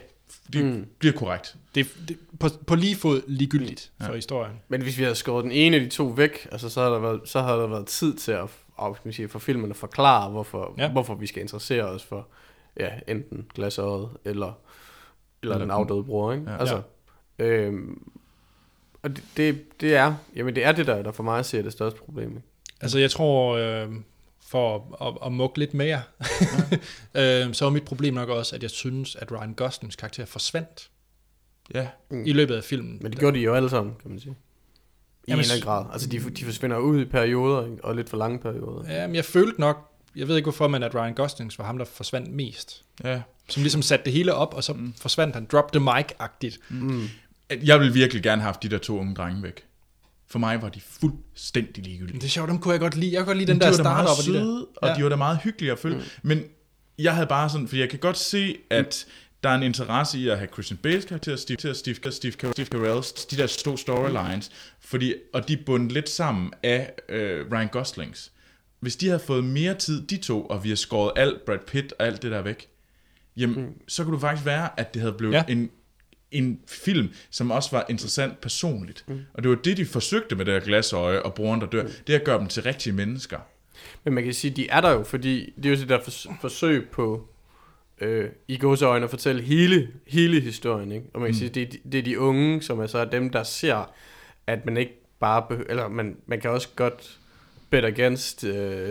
det mm. bliver korrekt. Det, det på, på lige fod ligegyldigt mm. for historien. men hvis vi havde skåret den ene af de to væk, altså, så, havde der været, så havde der været tid til at, man sige, for filmen at forklare, hvorfor, Ja. ja. hvorfor vi skal interessere os for ja, enten glasøjet eller, eller, Eller den afdøde bror. Ikke? Ja. Ja. Altså, øhm, og det, det, det er, jamen det er det der, der for mig ser det største problem. Ikke? Altså jeg tror, øh, for at, at, at mukke lidt mere, øh, så var mit problem nok også, at jeg synes, at Ryan Goslings karakter forsvandt Ja, mm. i løbet af filmen. Men det gjorde de jo alle sammen, kan man sige. I Jamen, en eller anden grad. Altså de, de forsvinder ud i perioder, ikke? og lidt for lange perioder. Ja, men jeg følte nok, jeg ved ikke hvorfor, men at Ryan Goslings var ham, der forsvandt mest. ja. Som ligesom satte det hele op, og så mm. forsvandt han. Drop the mic-agtigt. Mm. Jeg vil virkelig gerne have haft de der to unge drenge væk. For mig var de fuldstændig ligegyldige. Det er sjovt, dem kunne jeg godt lide. Jeg kunne godt lide den de der var da meget op og de søde, og Ja. de var da meget hyggelige at følge. Mm. Men jeg havde bare sådan, for jeg kan godt se, at der er en interesse i at have Christian Bales karakter, Steve, til Steve, Steve, Steve, Steve Carells, de der to storylines, fordi, og de bundet lidt sammen af øh, Ryan Goslings. Hvis de havde fået mere tid, de to, og vi har skåret alt Brad Pitt og alt det der væk, jamen, mm. så kunne det faktisk være, at det havde blevet Ja. ja. en, en film, som også var interessant personligt. Mm. Og det var det, de forsøgte med det her glasøje og broren, der dør. Det er at gøre dem til rigtige mennesker. Men man kan sige, de er der jo, fordi det er jo det der fors- forsøg på øh, i gåseøjne at fortælle hele, hele historien. Ikke? Og man kan mm. sige, det de- det er de unge, som er så dem, der ser, at man ikke bare behøver, eller man, man kan også godt bet against øh,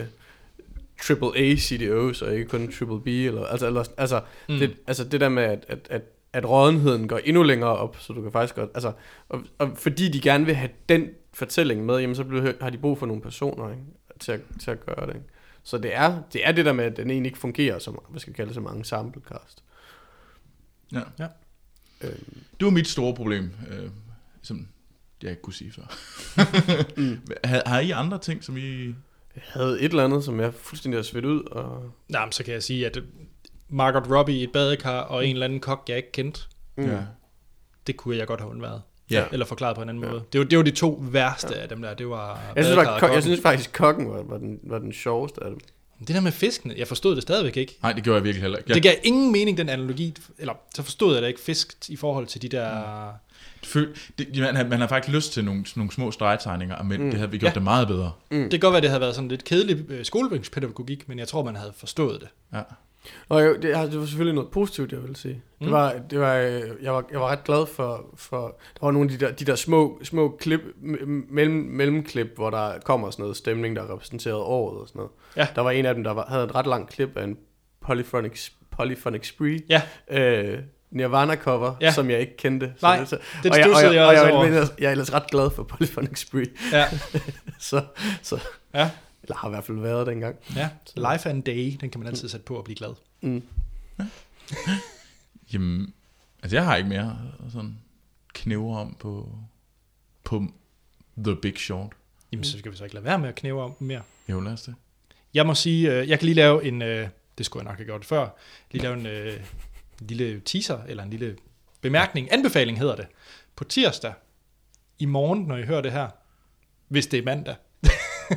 triple A CDOs, og ikke kun triple B, eller, altså, eller, altså, mm. det, altså det der med, at, at, at, at rådenheden går endnu længere op, så du kan faktisk godt, altså, og, og fordi de gerne vil have den fortælling med, jamen så bliver, har de brug for nogle personer, ikke? Til, at, til at gøre det. Ikke? Så det er, det er det der med, at den egentlig ikke fungerer som, hvad skal vi kalde det, så mange samplecast. Ja. Ja. Øhm, Det var mit store problem, øh, som jeg ikke kunne sige før. mm. har, har I andre ting, som I... jeg havde et eller andet, som jeg fuldstændig har svedt ud, og Nej, men så kan jeg sige, at Margot Robbie i et badekar og en eller anden kok, jeg ikke kendte, mm. Ja. det kunne jeg godt have undværet. Ja. Eller forklaret på en anden ja. måde. Det var, det var de to værste af dem der. Det var jeg, synes, og ko- jeg kokken. synes faktisk, kokken var, var, den, var den sjoveste af dem. Det der med fiskene, jeg forstod det stadigvæk ikke. Nej, det gjorde jeg virkelig heller ikke. Ja. Det gav ingen mening, den analogi. Eller så forstod jeg da ikke fisk i forhold til de der... føl, det, man, har, man har faktisk lyst til nogle, nogle små stregtegninger, men mm. det havde vi gjort Ja. ja. det meget bedre. Mm. Det kan godt være, det havde været sådan lidt kedelig øh, skolebænkspædagogik, men jeg tror, man havde forstået det. Ja. Og jo, det, det var selvfølgelig noget positivt, jeg vil sige. Det Mm. var, det var, øh, jeg, var, jeg var ret glad for, for der var nogle af de der, de der små, små klip, mellem, mellemklip, hvor der kommer sådan noget stemning, der repræsenterede året og sådan noget. Ja. Der var en af dem, der var, havde et ret langt klip af en polyphonic, polyphonic spree, Ja. øh, Nirvana-cover, Ja. som jeg ikke kendte. Nej, det, så, det og jeg, jeg, jeg og jeg, også og jeg, jeg er ellers ret glad for Polyphonic Spree. Ja. så, så, Ja. Eller har i hvert fald været dengang. Ja, Life and Day, den kan man altid sætte på og blive glad. Mm. Jamen, altså jeg har ikke mere sådan knæver om på, på The Big Short. Jamen, så skal vi så ikke lade være med at knæve om mere. Jo, lad os det. Jeg må sige, øh, jeg kan lige lave en, øh, det skulle jeg nok have gjort før, lige lave en øh, lille teaser, eller en lille bemærkning, anbefaling hedder det. På tirsdag, i morgen, når I hører det her, hvis det er mandag,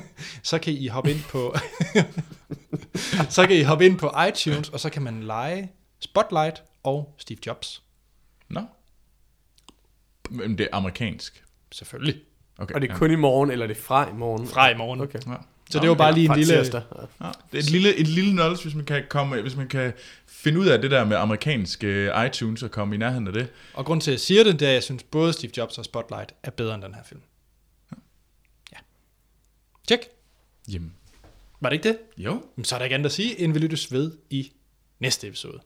så kan I hoppe ind på, så kan I hoppe ind på iTunes, og så kan man lege Spotlight og Steve Jobs. Nå. Men det er amerikansk. Selvfølgelig. Okay, Og det er kun i morgen, eller er det fra i morgen? Fra i morgen. Okay. Ja. Så det var bare lige en lille... Ja, det er et lille, et lille knowledge, hvis man kan komme, hvis man kan finde ud af det der med amerikanske iTunes og komme i nærheden af det. Og grund til, at jeg siger det, det er, at jeg synes, både Steve Jobs og Spotlight er bedre end den her film. Tjek. Jamen, Var det ikke det? jo. Så er der ikke andet at sige, end vi lyttes ved i næste episode.